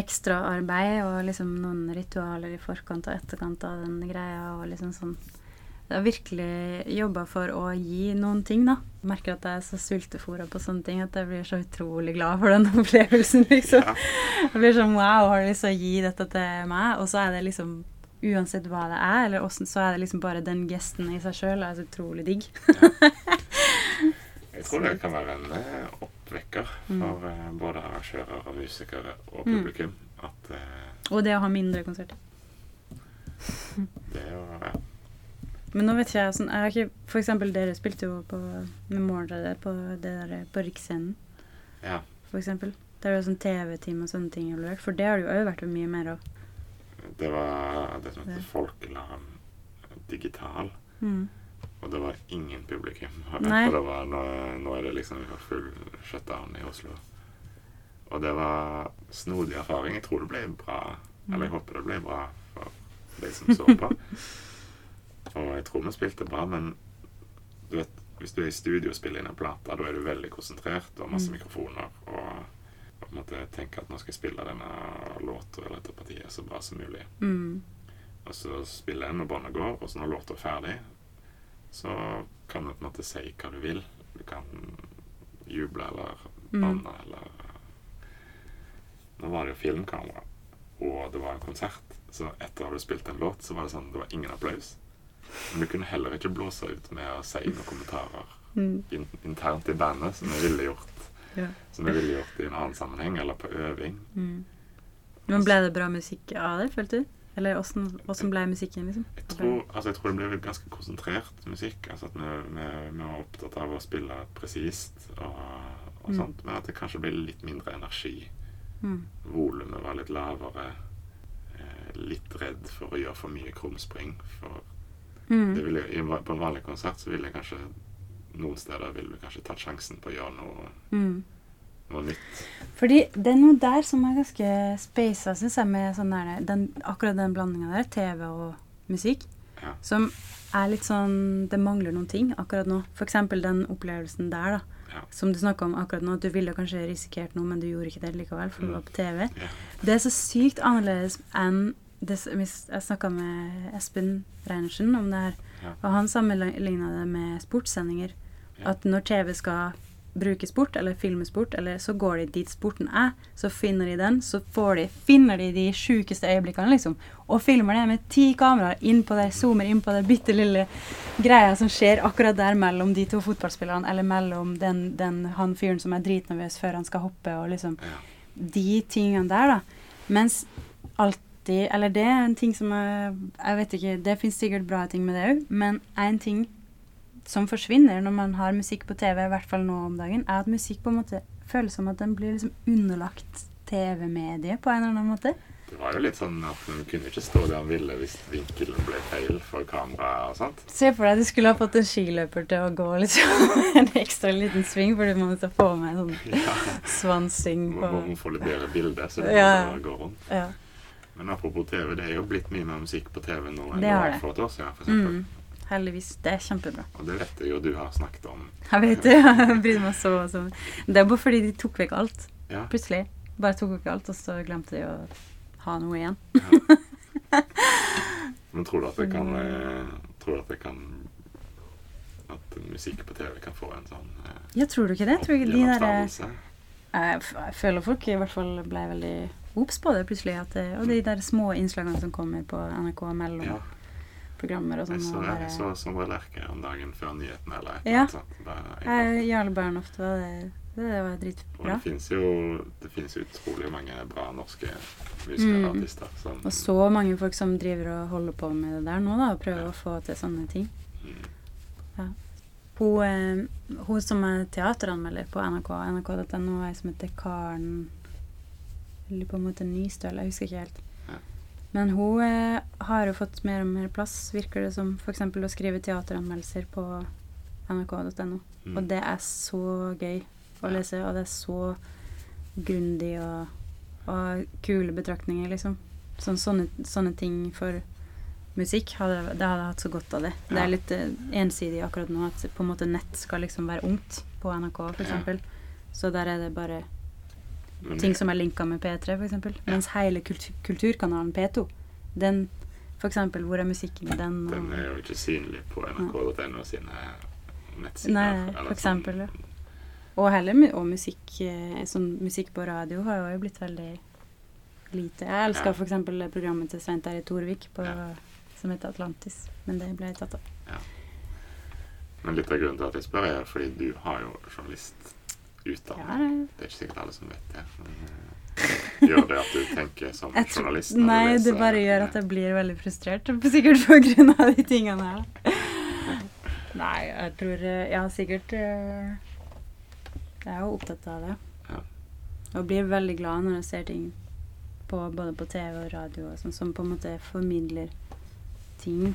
ekstraarbeid og liksom noen ritualer i forkant og etterkant av den greia. og liksom sånn jeg har virkelig jobba for å gi noen ting, da. Merker at jeg er så sultefòra på sånne ting at jeg blir så utrolig glad for den opplevelsen, liksom.
Ja.
Jeg blir sånn wow, har du lyst til å gi dette til meg? Og så er det liksom Uansett hva det er, eller hvordan, så er det liksom bare den gesten i seg sjøl er så utrolig digg.
Jeg tror det kan være en eh, oppvekker
Mm.
for eh, både arrangører og musikere og
Mm.
publikum. At uh,
Og det å ha mindre konserter.
det er jo ja.
Men nå vet ikke jeg sånn jeg har ikke, For eksempel dere spilte jo på med på der på Riksscenen,
ja.
for eksempel. Der er jo sånn TV-team og sånne ting involvert. For det har det jo òg vært mye mer av.
Det var det som heter Folkelarm digital.
Mm.
Og det var ingen publikum.
Nei.
For det var, nå, nå er det liksom full shutdown i Oslo. Og det var snodig erfaring. Jeg tror det ble bra. Eller jeg håper det ble bra for de som så på. Og jeg tror vi spilte bra, men du vet, hvis du er i studio og spiller inn en plate, da er du veldig konsentrert og masse
Mm.
mikrofoner. Og på en måte tenker at nå skal jeg spille denne låta eller dette partiet så bra som mulig.
Mm.
Og så spiller en når båndet går, og så når låta er ferdig, så kan du på en måte si hva du vil. Du kan juble eller
Mm.
banne eller Nå var det jo filmkamera, og det var en konsert, så etter at du spilt en låt, så var det sånn det var ingen applaus. Men du kunne heller ikke blåse ut med å si noen kommentarer
Mm.
in internt i bandet, som jeg ville gjort
Ja.
Som jeg ville gjort i en annen sammenheng, eller på øving.
Mm. Men ble det bra musikk av det, følte du? Eller åssen ble musikken, liksom?
Jeg tror, altså jeg tror det ble ganske konsentrert musikk. altså at Vi, vi, vi var opptatt av å spille presist og, og
Mm.
sånt, men at det kanskje ble litt mindre energi.
Mm.
Volumet var litt lavere. Eh, litt redd for å gjøre for mye krumspring. For det
Mm.
ville, På en vanlig konsert så ville jeg kanskje noen steder ville vi kanskje tatt sjansen på å gjøre noe,
Mm.
Noe nytt.
Fordi det er noe der som er ganske speisa, syns jeg, med sånn der, den, akkurat den blandinga der, TV og musikk,
Ja.
som er litt sånn Det mangler noen ting akkurat nå. For eksempel den opplevelsen der, da.
Ja.
Som du snakka om akkurat nå, at du ville kanskje risikert noe, men du gjorde ikke det likevel, for du
Mm.
var på TV.
Ja.
Det er så sykt annerledes enn det, Jeg snakka med Espen Reinertsen om det her, og han sammenligna det med sportssendinger. At når TV skal bruke sport, eller filmes sport, eller så går de dit sporten er, så finner de den, så får de, finner de de sjukeste øyeblikkene, liksom, og filmer det med ti kameraer inn på det, zoomer inn på det bitte lille greia som skjer akkurat der mellom de to fotballspillerne, eller mellom den, den han fyren som er dritnervøs før han skal hoppe, og liksom
Ja.
de tingene der, da. Mens alltid Eller det er en ting som jeg Jeg vet ikke, det fins sikkert bra ting med det òg, men en ting som forsvinner når man har musikk på TV, i hvert fall nå om dagen, er at musikk på en måte føles som at den blir liksom underlagt TV-mediet på en eller annen måte.
Det var jo litt sånn at man kunne ikke stå der han ville hvis vinkelen ble feil for kameraet og sånt.
Se for deg at du skulle ha fått en skiløper til å gå liksom en ekstra liten sving, fordi man måtte få med en sånn
Ja.
svansing
Må,
på
må få litt bedre bilde, så det
Ja.
bare gå rundt.
Ja.
Men apropos TV, det er jo blitt mye mer musikk på TV nå enn
Det
var for et år siden. For eksempel.
Mm. Heldigvis. Det er kjempebra.
Og det vet jeg jo du har snakket om.
Jeg vet det. Jeg bryr meg så så. Det er bare fordi de tok vekk alt.
Ja.
Plutselig. Bare tok vekk alt, og så glemte de å ha noe igjen.
Men tror du at det kan
Mm.
eh, Tror du at det kan At musikk på TV kan få en sånn eh,
Ja, tror du ikke det? Tror du ikke de der jeg, jeg føler folk i hvert fall ble veldig obs på det plutselig. Det, og de der små innslagene som kommer på NRK mellom
Ja.
Programmer og
Jeg
sånn.
så,
og
jeg
bare-
så Sondre Lerche om dagen før nyhetene eller et
Ja. Eh, Jarle Bernhoft var det. Det var
Og
dritbra.
det fins jo jo, utrolig mange bra norske musikere og
Mm.
artister som
Og så mange folk som driver og holder på med det der nå, da, og prøver
Ja.
å få til sånne ting.
Mm.
Hun, eh, hun som er teateranmelder på NRK, nrk.no, ei som heter Karen Eller på en måte Nystøl, jeg husker ikke helt.
Ja.
Men hun eh, har jo fått mer og mer plass, virker det som. F.eks. å skrive teateranmeldelser på nrk.no.
Mm.
Og det er så gøy å
Ja.
lese, og det er så grundig og, og kule betraktninger, liksom. Sånn, sånne, sånne ting for musikk, hadde, det hadde jeg hatt så godt av det. Det er litt eh, ensidig akkurat nå at på en måte nett skal liksom være ungt på NRK, for
Ja.
Så der er det bare ting som er linka med P3, for eksempel. Mens hele kultur kulturkanalen P2, den eksempel, hvor er musikken i den? og-
Den er jo ikke synlig på nrk.no sine nettsider.
Nei, for
sånn.
eksempel, ja. Og heller og musikk eh, Sånn musikk på radio har jo blitt veldig lite. Jeg elsker
Ja.
eksempel programmet til Svein Terje Torvik på,
Ja.
som heter Atlantis, men det ble tatt av.
Men litt av grunnen til at jeg spør, er fordi du har jo
Ja,
journalistutdanning.
det-
Det er ikke sikkert alle som vet det. Men, eh, gjør det at du tenker som journalist?
Nei, det bare gjør at jeg blir veldig frustrert. Sikkert på grunn av de tingene her. Nei, jeg tror eh, Ja, sikkert eh, Jeg er jo opptatt av det.
Ja.
Og blir veldig glad når jeg ser ting på, både på TV og radio og sånn, som på en måte formidler ting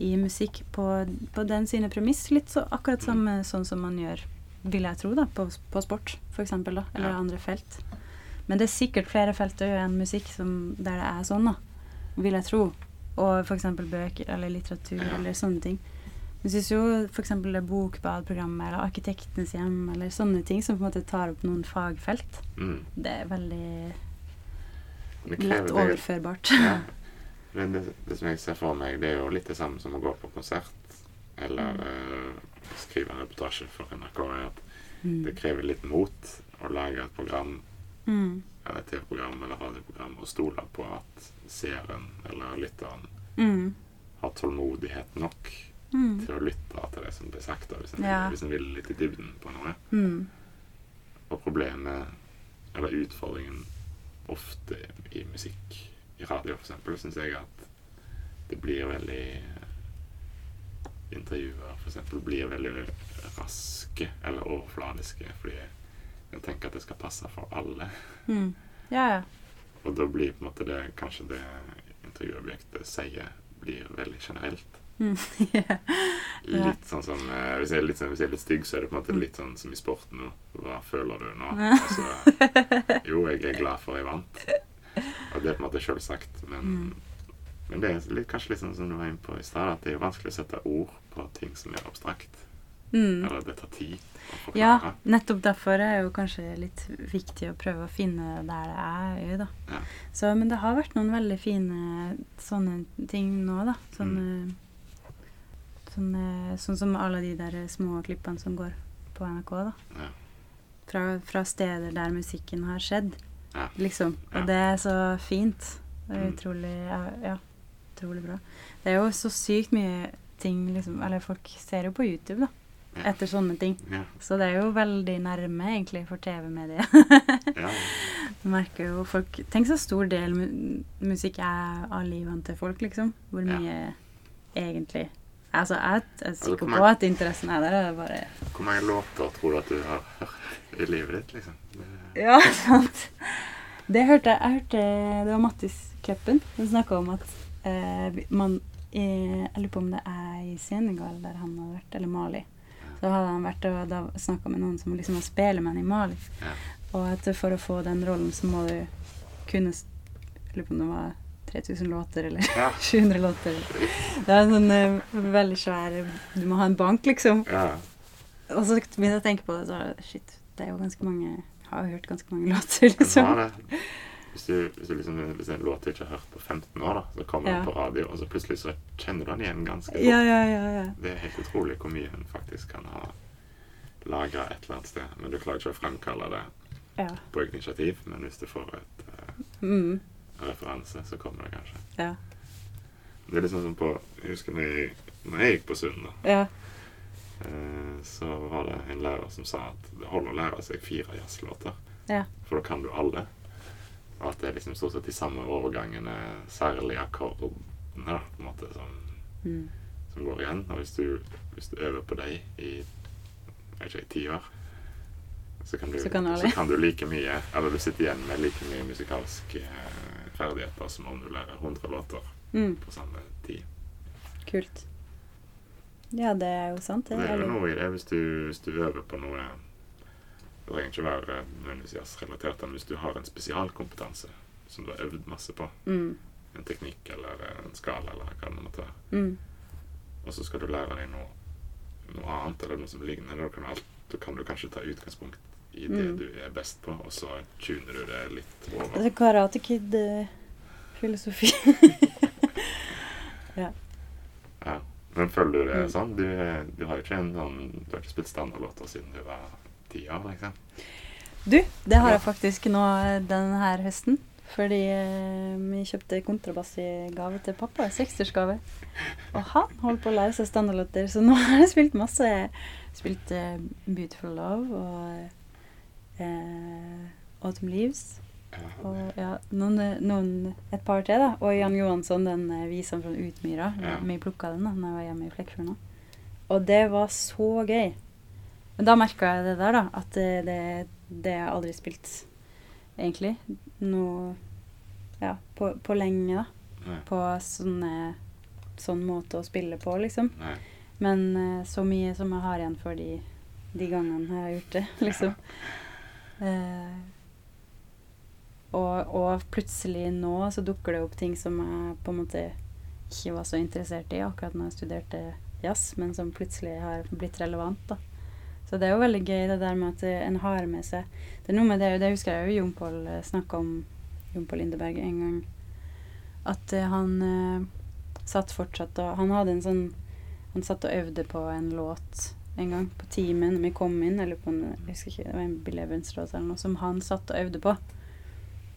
i musikk på, på den sine premiss. Litt så akkurat samme sånn som man gjør, vil jeg tro, da, på, på sport, da, eller
Ja.
andre felt. Men det er sikkert flere felt òg enn musikk som, der det er sånn, da, vil jeg tro. Og eksempel bøker eller litteratur
Ja.
eller sånne ting. Jeg syns jo det Bokbadprogrammet eller Arkitektenes hjem eller sånne ting som på en måte tar opp noen fagfelt,
Mm.
det er veldig lett overførbart.
Ja. Men det, det som jeg ser for meg, det er jo litt det samme som å gå på konsert eller eh, skrive en reportasje for NRK. er at
Mm.
Det krever litt mot å lage et program
Mm.
eller et TV-program eller radioprogram og stole på at seeren eller lytteren
Mm.
har tålmodighet nok
Mm.
til å lytte til det som blir sagt, hvis en,
Ja.
hvis en vil litt i dybden på noe.
Mm.
Og problemet, eller utfordringen ofte i musikk, i radio eksempel, syns jeg at det blir veldig Intervjuer eksempel blir veldig raske eller overfladiske fordi jeg tenker at det skal passe for alle.
Mm. Ja, ja.
Og da blir på en måte det kanskje det intervjuobjektet sier, blir veldig generelt.
Mm. yeah.
Litt sånn som eh, hvis, jeg er litt, sånn- hvis jeg er litt stygg, så er det på en måte litt sånn som i sporten nå. Hva føler du nå? Altså, jo, jeg er glad for jeg vant. Og det er på en måte selvsagt, men,
Mm.
men det er litt, kanskje litt sånn som du var inne på i stad, at det er vanskelig å sette ord på ting som er abstrakt.
Mm.
Eller det tar tid å
Ja, nettopp derfor er det jo kanskje litt viktig å prøve å finne der det er øy, da.
Ja.
Så, men det har vært noen veldig fine sånne ting nå, da. Sånne, sånne, sånn som alle de der små klippene som går på NRK, da.
Ja.
Fra, fra steder der musikken har skjedd,
Ja.
liksom. Og det er så fint. Det er
Mm.
utrolig ja, ja, utrolig bra. Det er jo så sykt mye ting, liksom Eller folk ser jo på YouTube, da,
Ja.
etter sånne ting.
Ja.
Så det er jo veldig nærme, egentlig, for TV-mediet.
Ja.
Merker jo folk Tenk så stor del mu musikk er av livene til folk, liksom. Hvor mye egentlig Altså, jeg er sikker
altså,
på at interessen er der. Er bare
Hvor mange låter tror du at du har hørt i livet ditt, liksom? Det,
Ja, sant. Det hørte jeg. Jeg hørte Det var Mattis Kleppen som snakka om at eh, man i, Jeg lurer på om det er i Senegal der han har vært, eller Mali. Så hadde han vært og da snakka med noen som liksom var spelemenn i Mali.
Ja.
Og at for å få den rollen så må du kunne Jeg lurer på om det var 3000 låter eller
Ja.
700 låter. Det er en sånn uh, veldig svær Du må ha en bank, liksom.
ja.
Og så begynte jeg å tenke på det, så shit, det er jo ganske mange Jeg har jo hørt ganske mange låter,
liksom.
liksom.
var det. Hvis, du, hvis, du liksom, hvis en låt du ikke har hørt på 15 år, da, så kommer
Ja.
den på radio, og så plutselig så kjenner du den igjen ganske godt.
Ja, ja, ja. ja.
Det er helt utrolig hvor mye hun faktisk kan ha lagra et eller annet sted. Men du klarer ikke å fremkalle det
ja.
på eget initiativ. Men hvis du får et, uh,
Mm,
referanse, så kommer det kanskje.
ja.
Det er liksom som på Jeg husker når jeg, når jeg gikk på Sund, da,
ja.
eh, så var det en lærer som sa at det holder å lære seg fire jazzlåter.
Ja.
For da kan du alle. Og at det er liksom stort sett de samme overgangene, særlig akkordene, da, på en måte, som,
Mm.
som går igjen. Og hvis du, hvis du øver på dem i ikke, i ti år, så kan, du,
Så kan
så kan du like mye, eller du sitter igjen med like mye musikalske eh, ferdigheter som om du lærer 100 låter
Mm,
på samme tid.
kult. Ja, det er jo sant, det.
Det er jo noe i det hvis du, hvis du øver på noe Det trenger ikke være nødvendigvis jazzrelatert, men hvis du har en spesialkompetanse som du har øvd masse på,
Mm,
en teknikk eller en skala eller hva det måtte være,
mm,
og så skal du lære deg noe, noe annet eller noe som ligner, da kan, alt, da kan du kanskje ta utgangspunkt i det
Mm.
du er best på, og så tuner du det litt over.
Altså Karate Kid-filosofi.
Ja. ja. Men føler du det
Mm.
sånn? Du, er- du har jo ikke en sånn Du har ikke spilt standardlåter siden du var ti år, liksom?
Du, det har jeg faktisk nå denne høsten. Fordi eh, vi kjøpte kontrabass i gave til pappa. 60-årsgave. Og han holder på å lære seg standardlåter, så nå har jeg spilt masse. Spilt eh, 'Beautiful Love' og eh, 'Autumn Leaves'. Og ja, noen, noen, et par til, da. Og Jan Johansson, den visen fra Utmyra.
Ja.
Vi plukka den da når jeg var hjemme i Flekkefjord nå. Og det var så gøy. Men da merka jeg det der, da. At det, det, jeg aldri spilt, egentlig. Noe Ja, på, på lenge, da.
Nei.
På sånne sånn måte å spille på, liksom.
Nei.
Men eh, så mye som jeg har igjen for de, de gangene jeg har gjort det, liksom. Eh, og, og plutselig nå så dukker det opp ting som jeg på en måte ikke var så interessert i akkurat når jeg studerte jazz, men som plutselig har blitt relevant, da. Så det er jo veldig gøy det der med at en har med seg Det er noe med det, det husker jeg jo Jon Pål snakka om, Jon Pål Lindeberg, en gang. At eh, han eh, satt fortsatt og Han hadde en sånn Han satt og øvde på en låt en gang på timen vi kom inn, eller på en, jeg husker ikke, det var en Bill Evans-låt eller noe, som han satt og øvde på.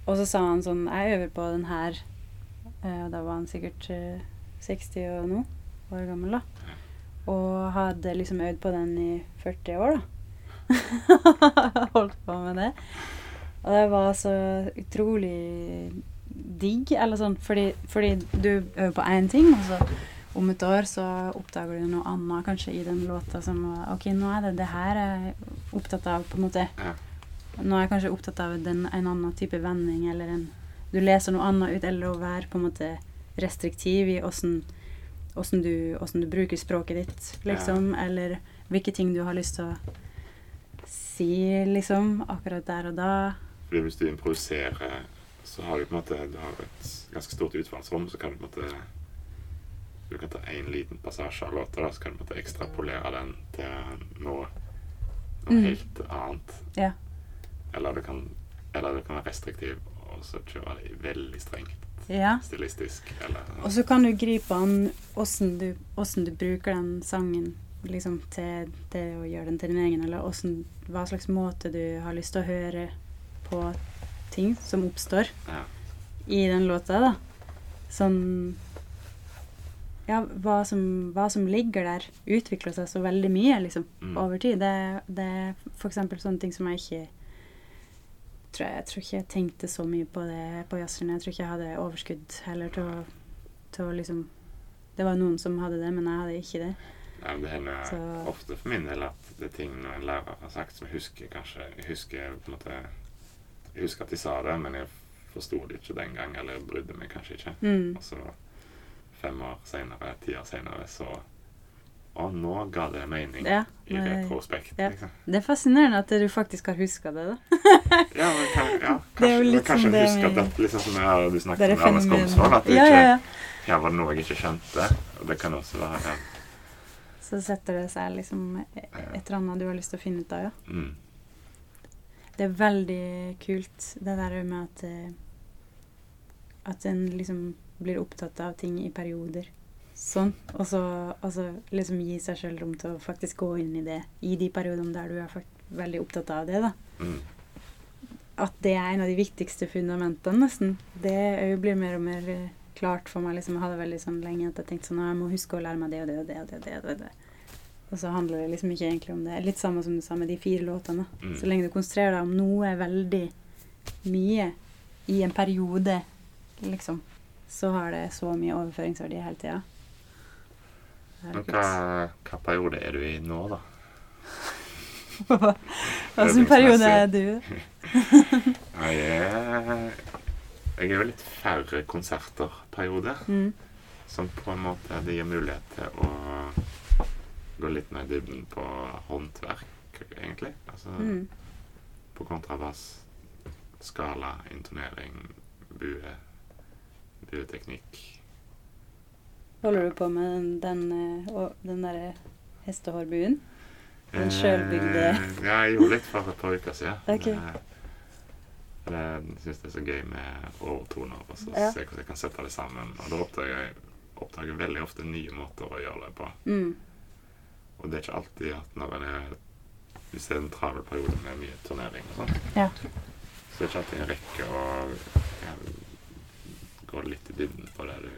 Og så sa han sånn Jeg øver på den her. Eh, da var han sikkert eh, 60 og noe år gammel, da. Og hadde liksom øvd på den i 40 år, da. Holdt på med det. Og det var så utrolig digg, eller sånn, fordi, fordi du øver på én ting, og så om et år så oppdager du noe annet kanskje i den låta som OK, nå er det det her jeg er opptatt av, på en måte.
Ja.
Nå er jeg kanskje opptatt av den, en annen type vending, eller en Du leser noe annet ut, eller å være på en måte restriktiv i åssen åssen du, du bruker språket ditt, liksom. Eller hvilke ting du har lyst til å si, liksom, akkurat der og da.
Fordi hvis du improviserer, så har du på en måte Du har et ganske stort utfallsrom, så kan du på en måte Du kan ta én liten passasje av låta, så kan du på en måte ekstrapolere den til noe, noe
Mm.
helt annet.
Ja.
Eller du kan Eller du kan være restriktiv og så kjøre det veldig strengt
Ja.
stilistisk. Eller
Og så kan du gripe an åssen du, du bruker den sangen liksom til det å gjøre den til din egen, eller hvordan, hva slags måte du har lyst til å høre på ting som oppstår
ja.
i den låta, da. Sånn Ja, hva som, hva som ligger der, utvikler seg så veldig mye, liksom,
Mm.
over tid. Det, det er eksempel sånne ting som jeg ikke tror jeg, jeg tror ikke jeg tenkte så mye på det på jazzerne. Jeg tror ikke jeg hadde overskudd heller til å, til å liksom Det var noen som hadde det, men jeg hadde ikke det.
Ja, det hender
Så-
ofte for min del at det er ting en lærer har sagt som jeg husker kanskje Jeg husker på en måte Jeg husker at de sa det, men jeg forsto det ikke den gang, eller brydde meg kanskje ikke.
Mm.
Og så fem år senere, ti år senere, så Å, nå ga det mening
Ja,
i retrospekt,
ja.
liksom.
Det er fascinerende at du faktisk har huska det, da.
Ja, men kan, ja,
Det
kanskje, husker
som det
huske at dette liksom som jeg, du
Det
snakket om
fenomen-
Komsvold, at det
ja,
ikke. Her var det noe jeg ikke skjønte. Og det kan også være ja.
Så setter det seg liksom et eller annet du har lyst til å finne ut av, ja.
mm,
Det er veldig kult, det der med at eh, At en liksom blir opptatt av ting i perioder. Sånn. Og så, altså, liksom gi seg sjøl rom til å faktisk gå inn i det i de periodene der du er veldig opptatt av det. da.
mm,
At det er en av de viktigste fundamentene, nesten. Det blir mer og mer eh, klart for meg. liksom Jeg hadde veldig sånn lenge at jeg tenkte sånn Jeg må huske å lære meg det og det og det. Og det, og det, og det. Og så handler det liksom ikke egentlig om det. Litt samme som du sa med de fire låtene.
mm.
Så lenge du konsentrerer deg om noe veldig mye i en periode, liksom, så har det så mye overføringsverdi hele tida.
Men hva, hva periode er du i nå, da?
Hvilken periode er du?
Jeg er, jeg er jo litt færre konserter-periode,
Mm.
som på en måte det gir mulighet til å gå litt mer i dybden på håndverk, egentlig. Altså
Mm.
på kontrabass, skala, intonering, bue, bueteknikk.
Holder du på med den, den, eh, den derre hestehårbuen? Den
Eh, Ja, jeg gjorde litt for et par uker siden.
Ok.
Det- Jeg syns det er så gøy med overtoner, og så
Ja.
se hvordan jeg kan sette det sammen. Og da oppdager jeg oppdager veldig ofte nye måter å gjøre det på.
Mm.
Og det er ikke alltid at når en er Hvis det er en travel periode med mye turnering og sånn,
Ja.
så er det ikke alltid en rekke å gå litt i dybden på det du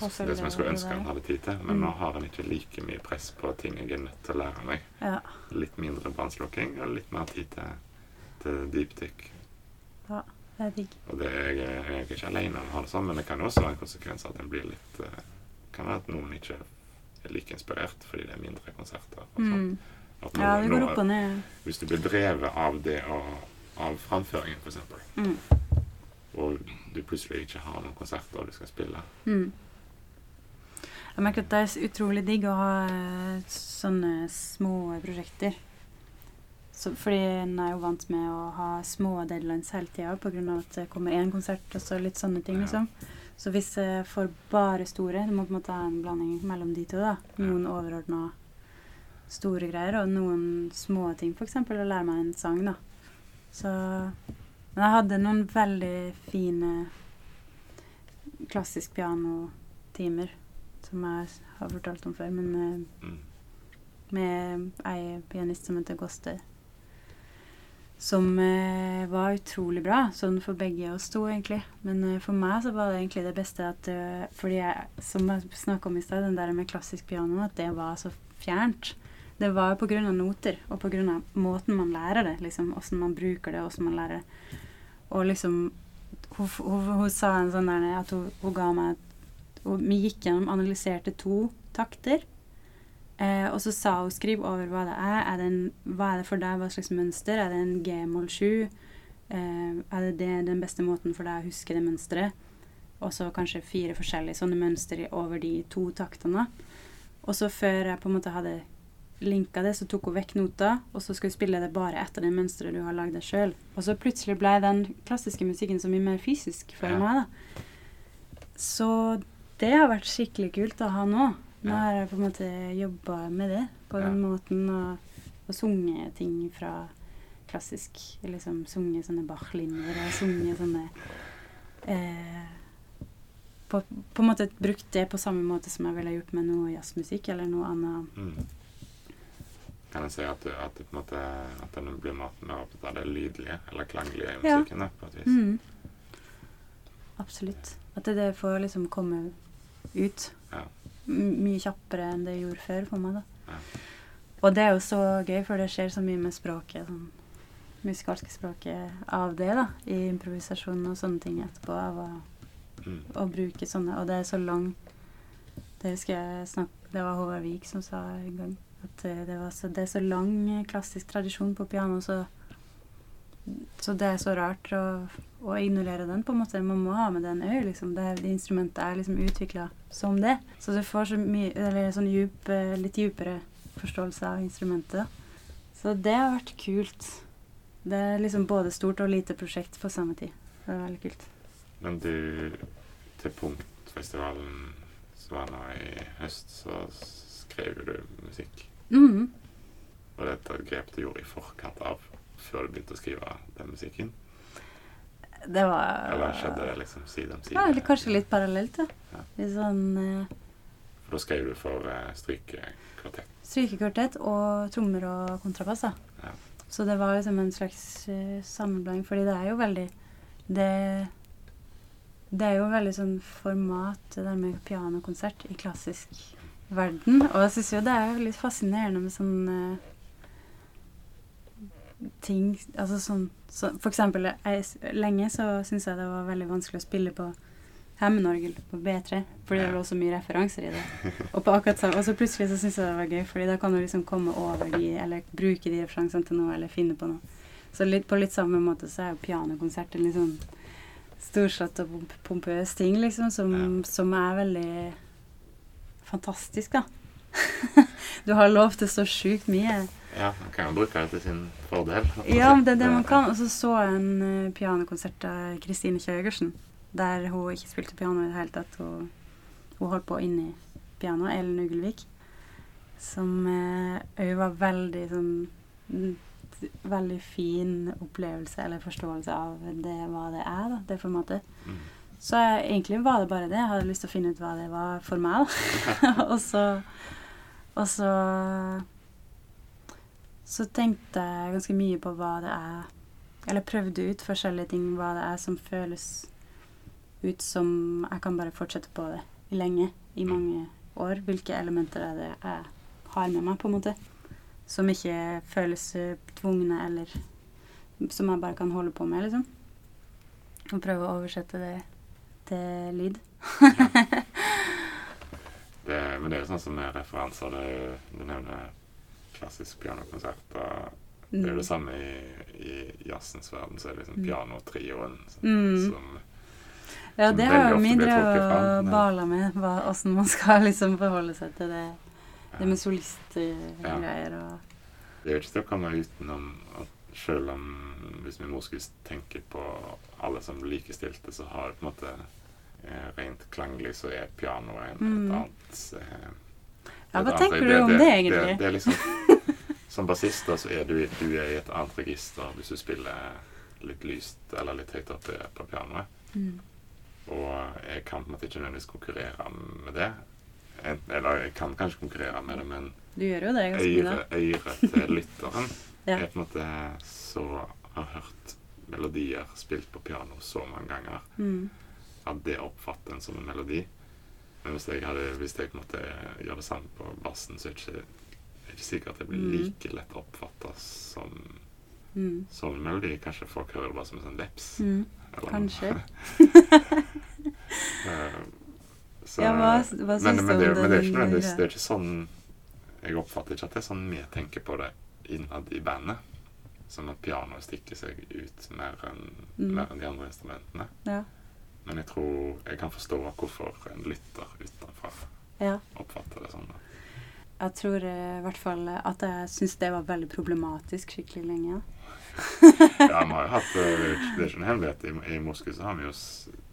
det, det som jeg skulle ønske han hadde tid til. Men
Mm.
nå har han ikke like mye press på ting jeg er nødt til å lære meg.
ja.
Litt mindre brannslukking og litt mer tid til, til dypdykk.
Det er digg.
Og det jeg, jeg er ikke alene om å ha det sånn, men det kan også være en konsekvens at en blir litt eh, kan være at noen ikke er like inspirert fordi det er mindre konserter. og sånt.
Mm.
At
Ja, det går opp og ned.
Hvis du blir drevet av det og av framføringen, f.eks.,
Mm.
og du plutselig ikke har noen konserter du skal spille,
Mm. Jeg merker at det er utrolig digg å ha eh, sånne små prosjekter. Så, fordi en er jo vant med å ha små deadlines hele tida pga. at det kommer én konsert og så litt sånne ting, liksom. Så hvis jeg får bare store Du må på en måte ha en blanding mellom de to. da. Noen overordna store greier og noen små ting. F.eks. å lære meg en sang, da. Så Men jeg hadde noen veldig fine klassisk pianotimer som jeg har fortalt om før, men eh,
Mm.
med ei pianist som heter Goste. Som eh, var utrolig bra, sånn for begge oss to, egentlig. Men eh, for meg så var det egentlig det beste at uh, Fordi jeg, som jeg snakka om i stad, den der med klassisk piano, at det var så fjernt. Det var av noter, og av måten man lærer det. liksom, Åssen man bruker det, åssen man lærer det. Og liksom Hun, hun, hun sa en sånn der at hun, hun ga meg og Vi gikk gjennom, analyserte to takter. Eh, og så sa hun skriv over hva det er. er det en, hva er det for deg? Hva slags mønster? Er det en G-moll 7? Eh, er det, det den beste måten for deg å huske det mønsteret? Og så kanskje fire forskjellige sånne mønstre over de to taktene. Og så før jeg på en måte hadde linka det, så tok hun vekk nota, og så skulle hun spille det bare etter det mønsteret du har lagd deg sjøl. Og så plutselig ble den klassiske musikken så mye mer fysisk for
Ja.
meg, da. Så det har vært skikkelig kult å ha nå. Nå har jeg på en måte jobba med det på
Ja.
den måten, og, og sunget ting fra klassisk Liksom sunget sånne Bach-linjer og sunget sånne eh, på, på en måte brukt det på samme måte som jeg ville gjort med noe jazzmusikk eller noe annet.
Mm. Kan jeg si at, du, at, du på en måte, at den blir mer opptatt av det lydlige eller klanglige i
Ja.
musikken? da, på et vis?
Mm. Absolutt. At det, det får liksom komme ut
Ja.
mye kjappere enn det gjorde før for meg. da.
Ja.
Og det er jo så gøy, for det skjer så mye med språket, sånn musikalske språket av det, da. I improvisasjon og sånne ting etterpå. Av å,
Mm.
å bruke sånne Og det er så lang Det husker jeg snakk, Det var Håvard Vik som sa en gang. At eh, det, var så, det er så lang eh, klassisk tradisjon på piano, så så det er så rart å, å ignorere den, på en måte. Man må ha med den òg, liksom. Det, det instrumentet er liksom utvikla som det. Så du får så mye Eller sånn djup, eh, litt djupere forståelse av instrumentet. da. Så det har vært kult. Det er liksom både stort og lite prosjekt på samme tid. Det er veldig kult.
Men du, til Punktfestivalen som var nå i høst, så skrev du musikk.
og
dette det et grep du gjorde i forkant av, før du begynte å skrive den musikken?
Det var
Eller skjedde det liksom side om side?
Ja, eller kanskje litt parallelt, ja.
Ja.
Litt sånn eh,
For da skrev du for uh, strykekvartett.
strykekvartett og trommer og kontrabass, da.
Ja.
Så det var liksom en slags uh, sammenblanding, fordi det er jo veldig det, det er jo veldig sånn format, det der med pianokonsert i klassisk verden. Og jeg syns jo det er jo litt fascinerende med sånn eh, ting Altså sånn så, For eksempel jeg, lenge så syntes jeg det var veldig vanskelig å spille på hemmenorgel på B3, fordi det lå så mye referanser i det. Og, på akkurat og så plutselig så syntes jeg det var gøy, fordi da kan du liksom komme over de, eller bruke de referansene til noe, eller finne på noe. Så litt, på litt samme måte så er jo pianokonsert en litt sånn storslått og pomp pompøs ting, liksom, som,
Ja.
som er veldig fantastisk, da. du har lov til så sjukt mye.
Ja, man kan jo bruke det til sin fordel.
Ja, men det er det man kan. Og så så jeg en uh, pianokonsert av Kristine Kjøgersen, der hun ikke spilte piano i det hele tatt. Hun, hun holdt på inni pianoet, Ellen Ugelvik, som òg var veldig sånn mm, Veldig fin opplevelse eller forståelse av det, hva det er, da, det formatet.
Mm.
Så jeg, egentlig var det bare det. Jeg hadde lyst til å finne ut hva det var for meg. Og så Og så Så tenkte jeg ganske mye på hva det er Eller prøvde ut forskjellige ting. Hva det er som føles ut som jeg kan bare fortsette på det lenge. I mange år. Hvilke elementer er det jeg har med meg, på en måte. Som ikke føles tvungne, eller som jeg bare kan holde på med, liksom. Og prøve å oversette det til lyd.
Det, men det er jo sånn som med referanser. Det, er jo- du nevner klassisk pianokonsert. og Det er jo det samme i, i jazzens verden. Så er det liksom
Mm.
pianotrioen som,
Mm.
som
Ja,
som
det har jo
mindre
vi
bale
drevet og bala med, åssen man skal liksom forholde seg til det, det med solistgreier og
Det er jo ikke til å komme utenom at selv om hvis min mor skulle tenke på alle som likestilte, så har det på en måte eh, rent klanglig så er pianoet
Mm.
et annet eh,
Ja, hva tenker du om det, egentlig?
Det, det er liksom, som bassist da, så er du, du er i et annet register hvis du spiller litt lyst eller litt høyt oppe på pianoet.
mm.
Og jeg kan på en måte ikke nødvendigvis konkurrere med det. Eller jeg kan kanskje konkurrere med det, men
Du gjør jo det
øret øret til lytteren
Ja.
er på en måte så har hørt melodier spilt på piano så mange ganger
Mm.
at det oppfatter en som en melodi. Men hvis jeg, hadde, hvis jeg på en måte gjør det samme på bassen, så er det ikke, er ikke sikkert at det blir
Mm.
like lett oppfatta som,
Mm.
en. Kanskje folk hører det bare som en sånn veps.
Mm. Kanskje.
Eh, så-
Ja, hva, hva
men,
syns
men,
du
det,
om
men det er ikke nødvendigvis det er ikke sånn Jeg oppfatter ikke at det er sånn vi tenker på det innad i bandet. Som at pianoet stikker seg ut mer enn
Mm.
en de andre instrumentene.
Ja.
Men jeg tror jeg kan forstå hvorfor en lytter utenfra
ja.
oppfatter det sånn. da.
Jeg tror eh, i hvert fall at jeg syns det var veldig problematisk skikkelig lenge.
Ja, vi har jo hatt, eh, Det er ikke- en hemmelighet. I, I Moskva så har vi jo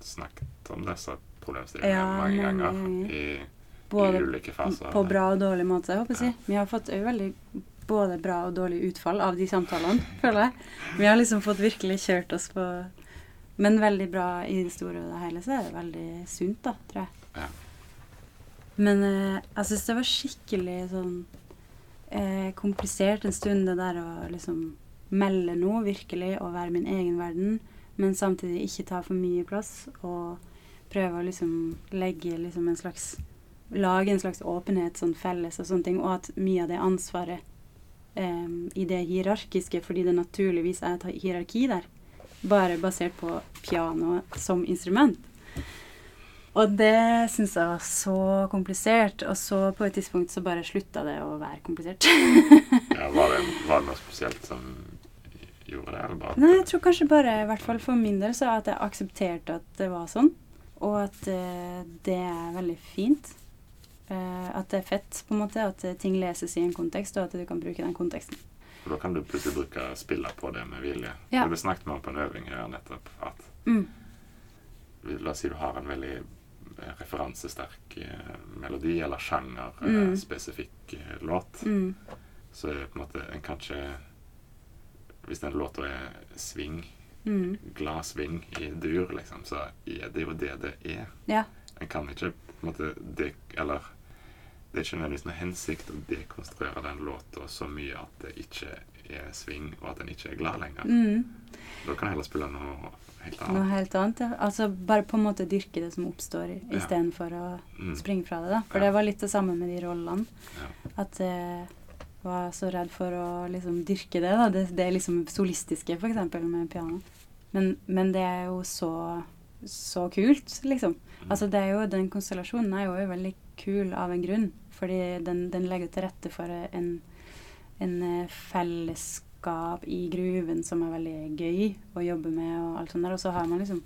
snakket om disse problemstillingene
Ja,
mange ganger. I,
Både
i ulike faser.
på bra og dårlig måte, jeg håper jeg.
Ja.
Vi har fått veldig både bra og dårlig utfall av de samtalene, føler jeg. Vi har liksom fått virkelig kjørt oss på Men veldig bra i det store og det hele, så er det veldig sunt, da, tror jeg.
Ja.
Men eh, jeg syns det var skikkelig sånn eh, komplisert en stund, det der å liksom melde noe, virkelig, og være min egen verden, men samtidig ikke ta for mye plass, og prøve å liksom legge liksom en slags Lage en slags åpenhet sånn felles og sånne ting, og at mye av det ansvaret eh, i det hierarkiske, fordi det naturligvis er et hierarki der, bare basert på pianoet som instrument. Og det syns jeg var så komplisert, og så på et tidspunkt så bare slutta det å være komplisert.
Ja, var, det, var det noe spesielt som gjorde det? Eller bare
Nei, jeg tror kanskje bare, i hvert fall for min del, så at jeg aksepterte at det var sånn. Og at uh, det er veldig fint. Uh, at det er fett, på en måte. At ting leses i en kontekst, og at du kan bruke den konteksten.
For da kan du plutselig bruke spillet på det med vilje.
Ja.
Det snakket med om på en øving her nettopp at
Mm.
La oss si du har en veldig referansesterk eh, melodi eller sjanger, eh,
Mm.
eh, låt,
Mm.
så på en måte en kanskje Hvis den låta er sving,
Mm.
glad sving i dur, liksom, så er det jo det det er.
Ja.
En kan ikke på en måte de, Eller det er ikke nødvendigvis noe hensikt å dekonstruere den låta så mye at det ikke er sving, og at den ikke er glad lenger.
Mm.
Da kan jeg heller spille noe helt
Noe helt annet, ja. Altså bare på en måte dyrke det som oppstår,
Ja.
istedenfor å
Mm.
springe fra det, da. For
Ja.
det var litt det samme med de rollene.
Ja.
At jeg var så redd for å liksom dyrke det, da. Det, det liksom solistiske, eksempel, med piano. Men, men det er jo så, så kult, liksom.
Mm.
Altså det er jo, Den konstellasjonen er jo veldig kul av en grunn. Fordi den, den legger til rette for en, en eh, fellesskap i gruven som er veldig gøy å jobbe med. Og alt sånt der. Og så har man liksom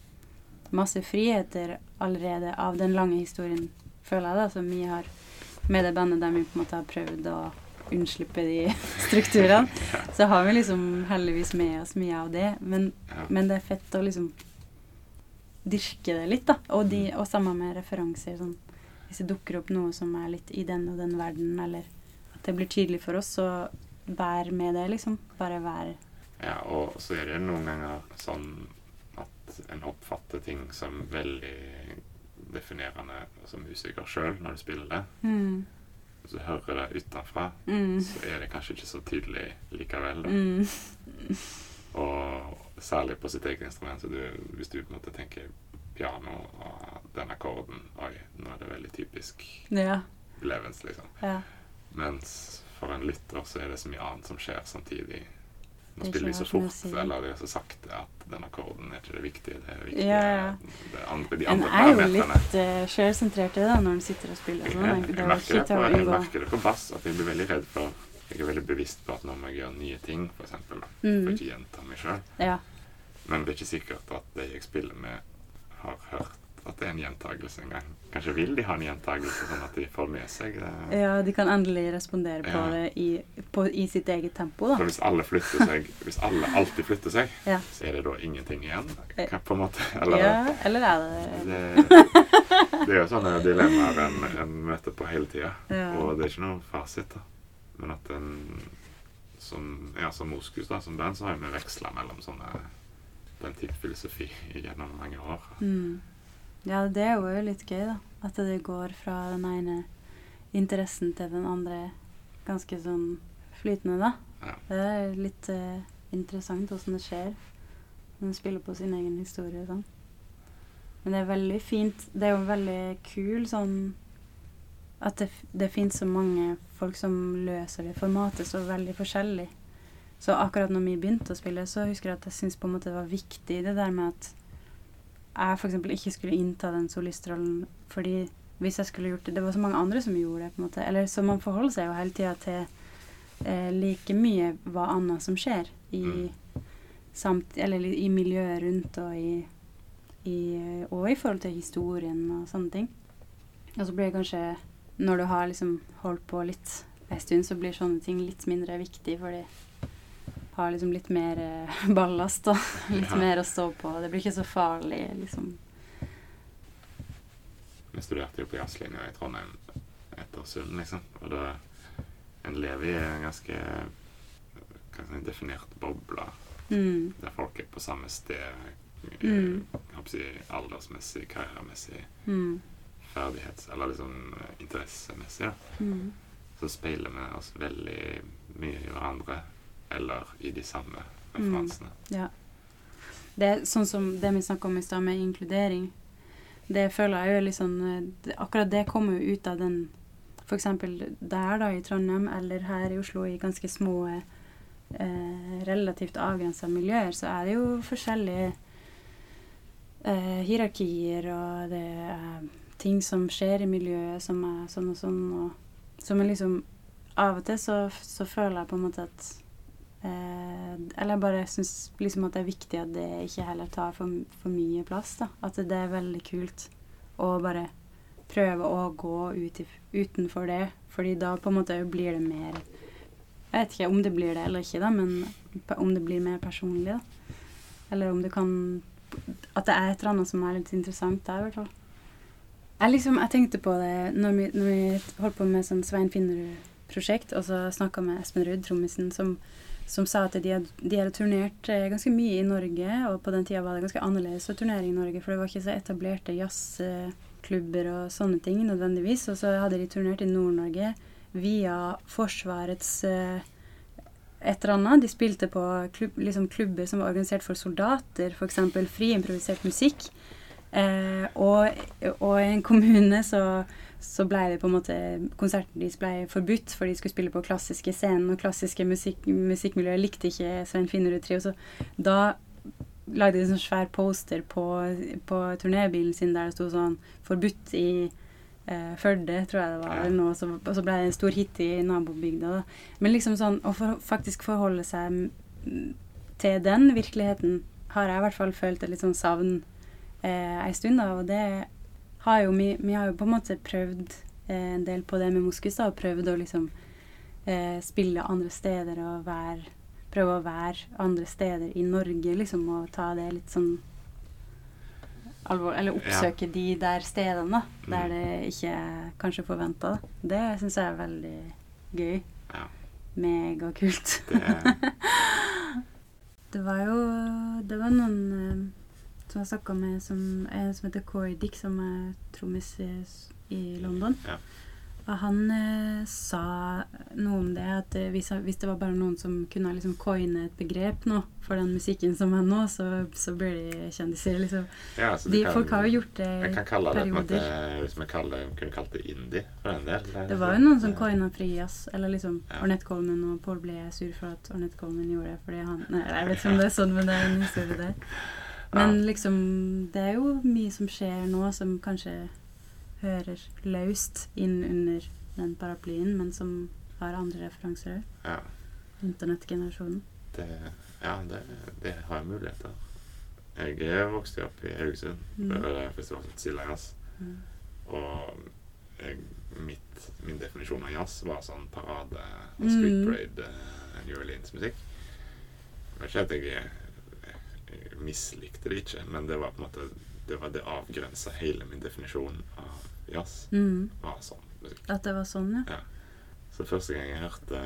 masse friheter allerede av den lange historien, føler jeg, da, som vi har med det bandet der vi på en måte har prøvd å unnslippe de strukturene. Så har vi liksom heldigvis med oss mye av det. Men men det er fett å liksom dyrke det litt, da. Og, de, og sammen med referanser. Sånn, hvis det dukker opp noe som er litt i den og den verden, eller at det blir tydelig for oss, så vær med det, liksom. Bare vær
Ja, og så er det noen ganger sånn at en oppfatter ting som veldig definerende som musiker sjøl når du spiller det.
mm,
Hvis du hører det utenfra,
mm,
så er det kanskje ikke så tydelig likevel.
Mm,
Og særlig på sitt eget instrument. Så du, hvis du på en måte tenker piano og den akkorden Oi, nå er det veldig typisk
Ja.
Levens, liksom.
ja.
Mens for en lytter så er det så mye annet som skjer samtidig. Nå spiller de så fort, eller det er så sakte at den akkorden er ikke det viktige. Det er viktige,
Ja, ja.
Det andre, de
En er jo litt uh, sjølsentrert da, når en sitter og spiller sånn.
Jeg, jeg,
er
merker det på, jeg merker det på bass, at jeg blir veldig redd for Jeg er veldig bevisst på at nå må jeg gjøre nye ting, f.eks. For
Mm.
ikke gjenta meg sjøl.
Ja.
Men det er ikke sikkert at de jeg spiller med, har hørt at det er en gjentagelse en gang. Kanskje vil de ha en gjentagelse, sånn at de får med seg det.
Ja, de kan endelig respondere på
Ja.
det i, på, i sitt eget tempo, da.
For hvis alle flytter seg, hvis alle alltid flytter seg,
Ja.
så er det da ingenting igjen?
Eh,
på en måte, eller
ja, eller er det
det, det er jo sånne dilemmaer en, en møter på hele tida.
Ja.
Og det er ikke noen fasit, da. Men at en som, ja, som Moskus, da, som band, så har vi veksla mellom sånne den type filosofi gjennom mange år.
mm. Ja, det er jo litt gøy, da. At det går fra den ene interessen til den andre ganske sånn flytende, da.
Ja.
Det er litt uh, interessant åssen det skjer Hun man spiller på sin egen historie og sånn. Men det er veldig fint. Det er jo veldig kul sånn at det, det finnes så mange folk som løser det formatet så veldig forskjellig. Så akkurat når vi begynte å spille, så husker jeg at jeg syntes på en måte det var viktig det der med at jeg f.eks. ikke skulle innta den solistrollen fordi hvis jeg skulle gjort det Det var så mange andre som gjorde det, på en måte. Eller så man forholder seg jo hele tida til eh, like mye hva annet som skjer i
Mm.
samt, Eller i miljøet rundt og i, i Og i forhold til historien og sånne ting. Og så blir det kanskje Når du har liksom holdt på litt en stund, så blir sånne ting litt mindre viktig, for de har liksom litt mer eh, ballast og litt
Ja.
mer å stå på. Det blir ikke så farlig, liksom.
Vi studerte jo på jazzlinja i Trondheim etter Sund, liksom. Og da En lever i en ganske hva si, definert boble
Mm.
der folk er på samme sted eh,
Mm.
jeg si, aldersmessig, karrieremessig,
Mm.
ferdighets... Eller liksom eh, interessemessig. da.
Mm.
Så speiler vi oss veldig mye i hverandre, eller i de samme
Mm. Ja. Det er sånn som det vi snakka om i stad, med inkludering. Det føler jeg jo eh, Akkurat det kommer jo ut av den F.eks. der, da, i Trondheim, eller her i Oslo, i ganske små eh, relativt avgrensa miljøer, så er det jo forskjellige eh, hierarkier, og det er ting som skjer i miljøet som er sånn og sånn, og som er liksom Av og til så, så føler jeg på en måte at Eh, eller jeg bare syns liksom at det er viktig at det ikke heller tar for, for mye plass. da. At det er veldig kult å bare prøve å gå ut i, utenfor det. Fordi da på en måte blir det mer Jeg vet ikke om det blir det eller ikke, da, men om det blir mer personlig. da. Eller om det kan At det er et eller annet som er litt interessant der, i hvert fall. Jeg, liksom, jeg tenkte på det når vi, når vi holdt på med sånn Svein Finnerud-prosjekt, og så snakka med Espen Ruud, trommisen, som som sa at de hadde, de hadde turnert eh, ganske mye i Norge, og på den tida var det ganske annerledes å turnere i Norge, for det var ikke så etablerte jazzklubber og sånne ting nødvendigvis. Og så hadde de turnert i Nord-Norge via Forsvarets eh, et eller annet. De spilte på klubb, liksom klubber som var organisert for soldater, f.eks. fri improvisert musikk. Eh, og, og i en kommune så så ble det på en måte Konserten deres ble forbudt, for de skulle spille på klassiske scener, og klassiske musikk, musikkmiljøer likte ikke Svein Finnerud Trio. Så da lagde de en sånn svær poster på, på turnébilen sin der det sto sånn 'Forbudt i eh, Førde', tror jeg det var. Eller noe, så, og så ble det en stor hit i nabobygda. Da. Men liksom sånn å for, faktisk forholde seg til den virkeligheten har jeg i hvert fall følt et litt sånn savn eh, ei stund, da. Og det har jo vi, vi har jo på en måte prøvd eh, en del på det med Moskus, da, og prøvd å liksom eh, spille andre steder og være Prøve å være andre steder i Norge, liksom, og ta det litt sånn alvor Eller oppsøke de der stedene, da, der
Mm.
det ikke kanskje forventa. Det syns jeg er veldig gøy.
Ja.
Megakult.
Det,
Det var jo Det var noen eh, som jeg snakka med, som, en som heter Corey Dick, som er trommis i, i London.
Ja.
Og han eh, sa noe om det, at eh, hvis, hvis det var bare noen som kunne liksom coine et begrep nå for den musikken som er nå, så, så blir de kjendiser, liksom.
ja, så
De,
kan-
folk har jo gjort det i
kalle det måte,
perioder.
Hvis vi kunne kalt det indie, for en del.
Det var jo noen som coina frijazz, eller liksom
Ja.
Ornette Coleman, og Paul ble sur for at Ornette Coleman gjorde det fordi han Nei, jeg vet ikke om det er sånn, men det er en historie der. Men liksom, det er jo mye som skjer nå som kanskje hører løst inn under den paraplyen, men som har andre referanser òg.
Ja,
Internettgenerasjonen.
ja det, det har jeg muligheter. Jeg er vokst opp i Haugesund.
Mm.
Det festival som heter Silda Jazz.
Mm.
Og jeg, mitt, min definisjon av jazz var sånn parade og
Mm.
street parade uh, New Orleans-musikk. Jeg vet ikke at jeg, jeg mislikte det ikke, men det var på en måte det var det avgrensa hele min definisjon av jazz.
Mm.
var sånn musikk.
At det var sånn, ja.
Så første gang jeg hørte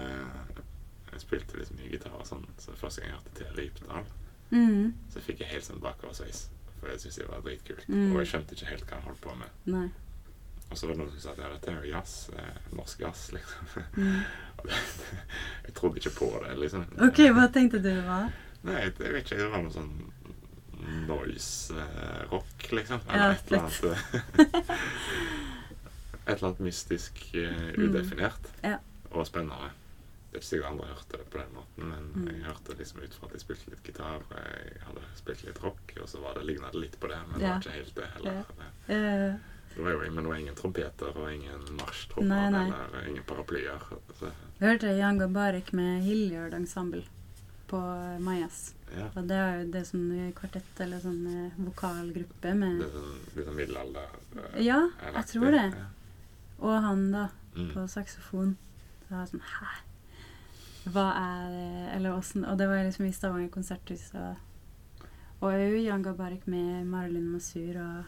Jeg spilte litt mye gitar og sånn, så første gang jeg hørte Thea Rypdal,
Mm.
så fikk jeg helt sånn bakoversveis. For jeg syntes det var dritkult.
Mm.
Og jeg skjønte ikke helt hva han holdt på med.
Nei.
Og så var det noen som sa at ja, dette er jo jazz. Eh, norsk jazz, liksom.
Mm.
Jeg trodde ikke på det, liksom.
OK, hva tenkte du det var?
Nei, jeg, vet ikke. Det var noe sånn noise-rock, liksom.
Ja,
Eller et eller annet eh, Et eller annet mystisk eh,
Mm.
udefinert.
Ja.
Og spennende. Det er ikke sikkert andre hørte det på den måten, men
Mm.
jeg hørte liksom ut fra at jeg spilte litt gitar, og jeg hadde spilt litt rock, og så var det lignet det litt på det, men det var ikke helt det heller.
Ja.
Det var jo men det var ingen trompeter og ingen marsjtrommer eller ingen paraplyer. Så,
jeg hørte Jan Gabarek med Hilliard Ensemble på Majas.
ja.
Og det er jo det er sånn kvartett eller sånn eh, vokalgruppe med
Det er sånn, litt sånn middelalder. eh,
Ja, jeg tror det.
Ja.
Og han, da,
Mm.
på saksofon. Så jeg var sånn Hæ? Hva er det Eller åssen Og det var liksom i Stavanger konserthus. Og, og jo Jan Gabarek med Marilyn Masur og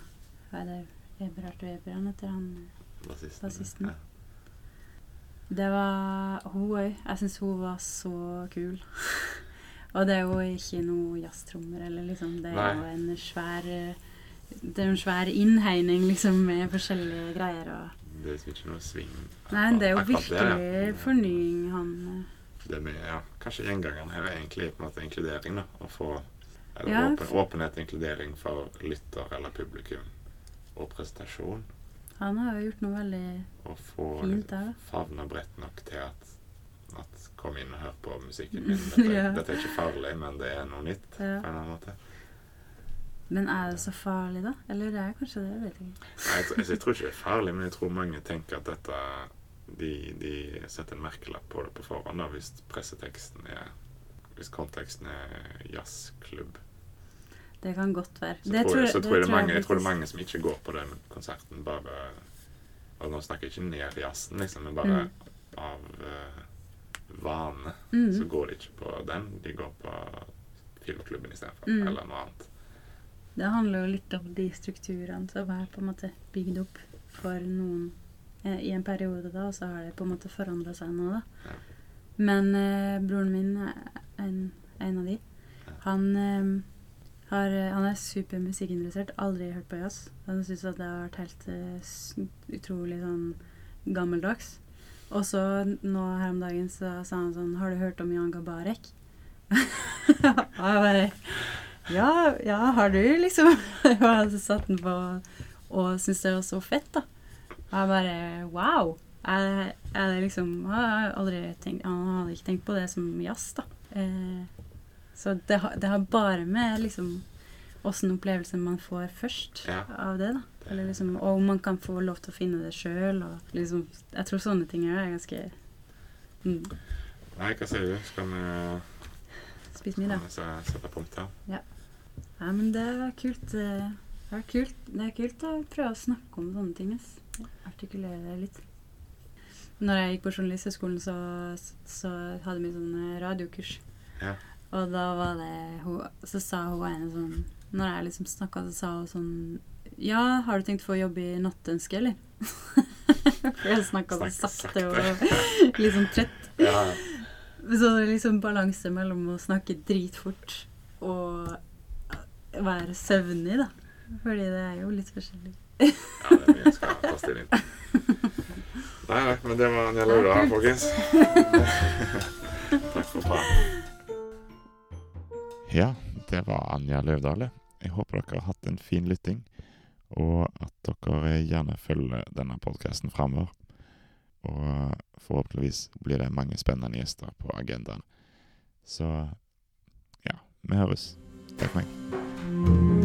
Hva er det Eberhard Weber han heter han?
Bassisten. Ja.
Det var hun òg. Jeg syns hun var så kul. og det er jo ikke noe jazztrommer eller liksom. Det er jo en svær Det er en svær innhegning liksom med forskjellige greier og
Det er ikke noe sving.
Nei, det er jo
virkelig det, ja.
fornying han eh,
Det med, ja, kanskje gjengangeren her er egentlig på en måte inkludering, da. Å få eller
Ja.
åpen, åpenhet og inkludering for lytter eller publikum. Og presentasjon.
Han har jo gjort noe veldig
få
Fint, det, da.
favne bredt nok til at, at Kom inn og hør på musikken min. Dette,
Ja.
dette er ikke farlig, men det er noe nytt på en eller annen måte.
Men er det så farlig, da? Eller det er kanskje det? Jeg vet ikke.
Nei, jeg, altså, jeg tror ikke det er farlig, men jeg tror mange tenker at dette De, de setter en merkelapp på det på forhånd da, hvis presseteksten er Hvis konteksten er jazzklubb.
Det kan godt være.
Så,
Det
tror, jeg, så tror jeg, det mange, jeg tror det er mange som ikke går på den konserten bare Og nå snakker jeg ikke ned jazzen, liksom, men bare
Mm.
av eh, vane.
Mm.
Så går de ikke på den. De går på filmklubben istedenfor,
Mm.
eller noe annet.
Det handler jo litt om de strukturene som er på en måte bygd opp for noen eh, i en periode, da, og så har det på en måte forandra seg nå, da.
Ja.
Men eh, broren min er en, en av de.
Ja.
Han, eh, har, han er supermusikkinteressert, aldri hørt på jazz. Han syns det har vært helt uh, utrolig sånn gammeldags. Og så nå her om dagen så sa han sånn Har du hørt om Jan Gabarek? og jeg bare ja, ja, har du liksom Og jeg satt den på og syntes det var så fett, da. Og jeg bare Wow! Jeg, jeg liksom har aldri tenkt Han hadde ikke tenkt på det som jazz, da. Eh, så det, det har bare med liksom åssen opplevelse man får først
Ja.
av det, da. Eller liksom, og om man kan få lov til å finne det sjøl. Liksom, jeg tror sånne ting er ganske mm,
Nei, hva sier du? Skal vi,
Spis middag.
sette punkt her?
Ja, men det er kult. eh, Det er kult, det er kult å prøve å snakke om sånne ting. ass. Artikulere det litt. Når jeg gikk på Journalisthøgskolen, så, så hadde vi sånn radiokurs.
Ja.
Og da var det Så sa hun en sånn Når jeg liksom snakka, så sa hun sånn Ja, har du tenkt å få jobb i Nattønske, eller? For jeg snakka så sakte og litt sånn trett.
Ja,
Så det er liksom balanse mellom å snakke dritfort og være søvnig, da. Fordi det er jo litt forskjellig.
ja det er mye jeg skal ta stilling til. Nei, nei, men det var Anja Lauda,
Ja,
folkens. Takk for praten. Ja, det var Anja Løvdale. Jeg håper dere har hatt en fin lytting, og at dere gjerne følger denne podkasten framover. Og forhåpentligvis blir det mange spennende gjester på agendaen. Så ja, vi høres. Takk for meg.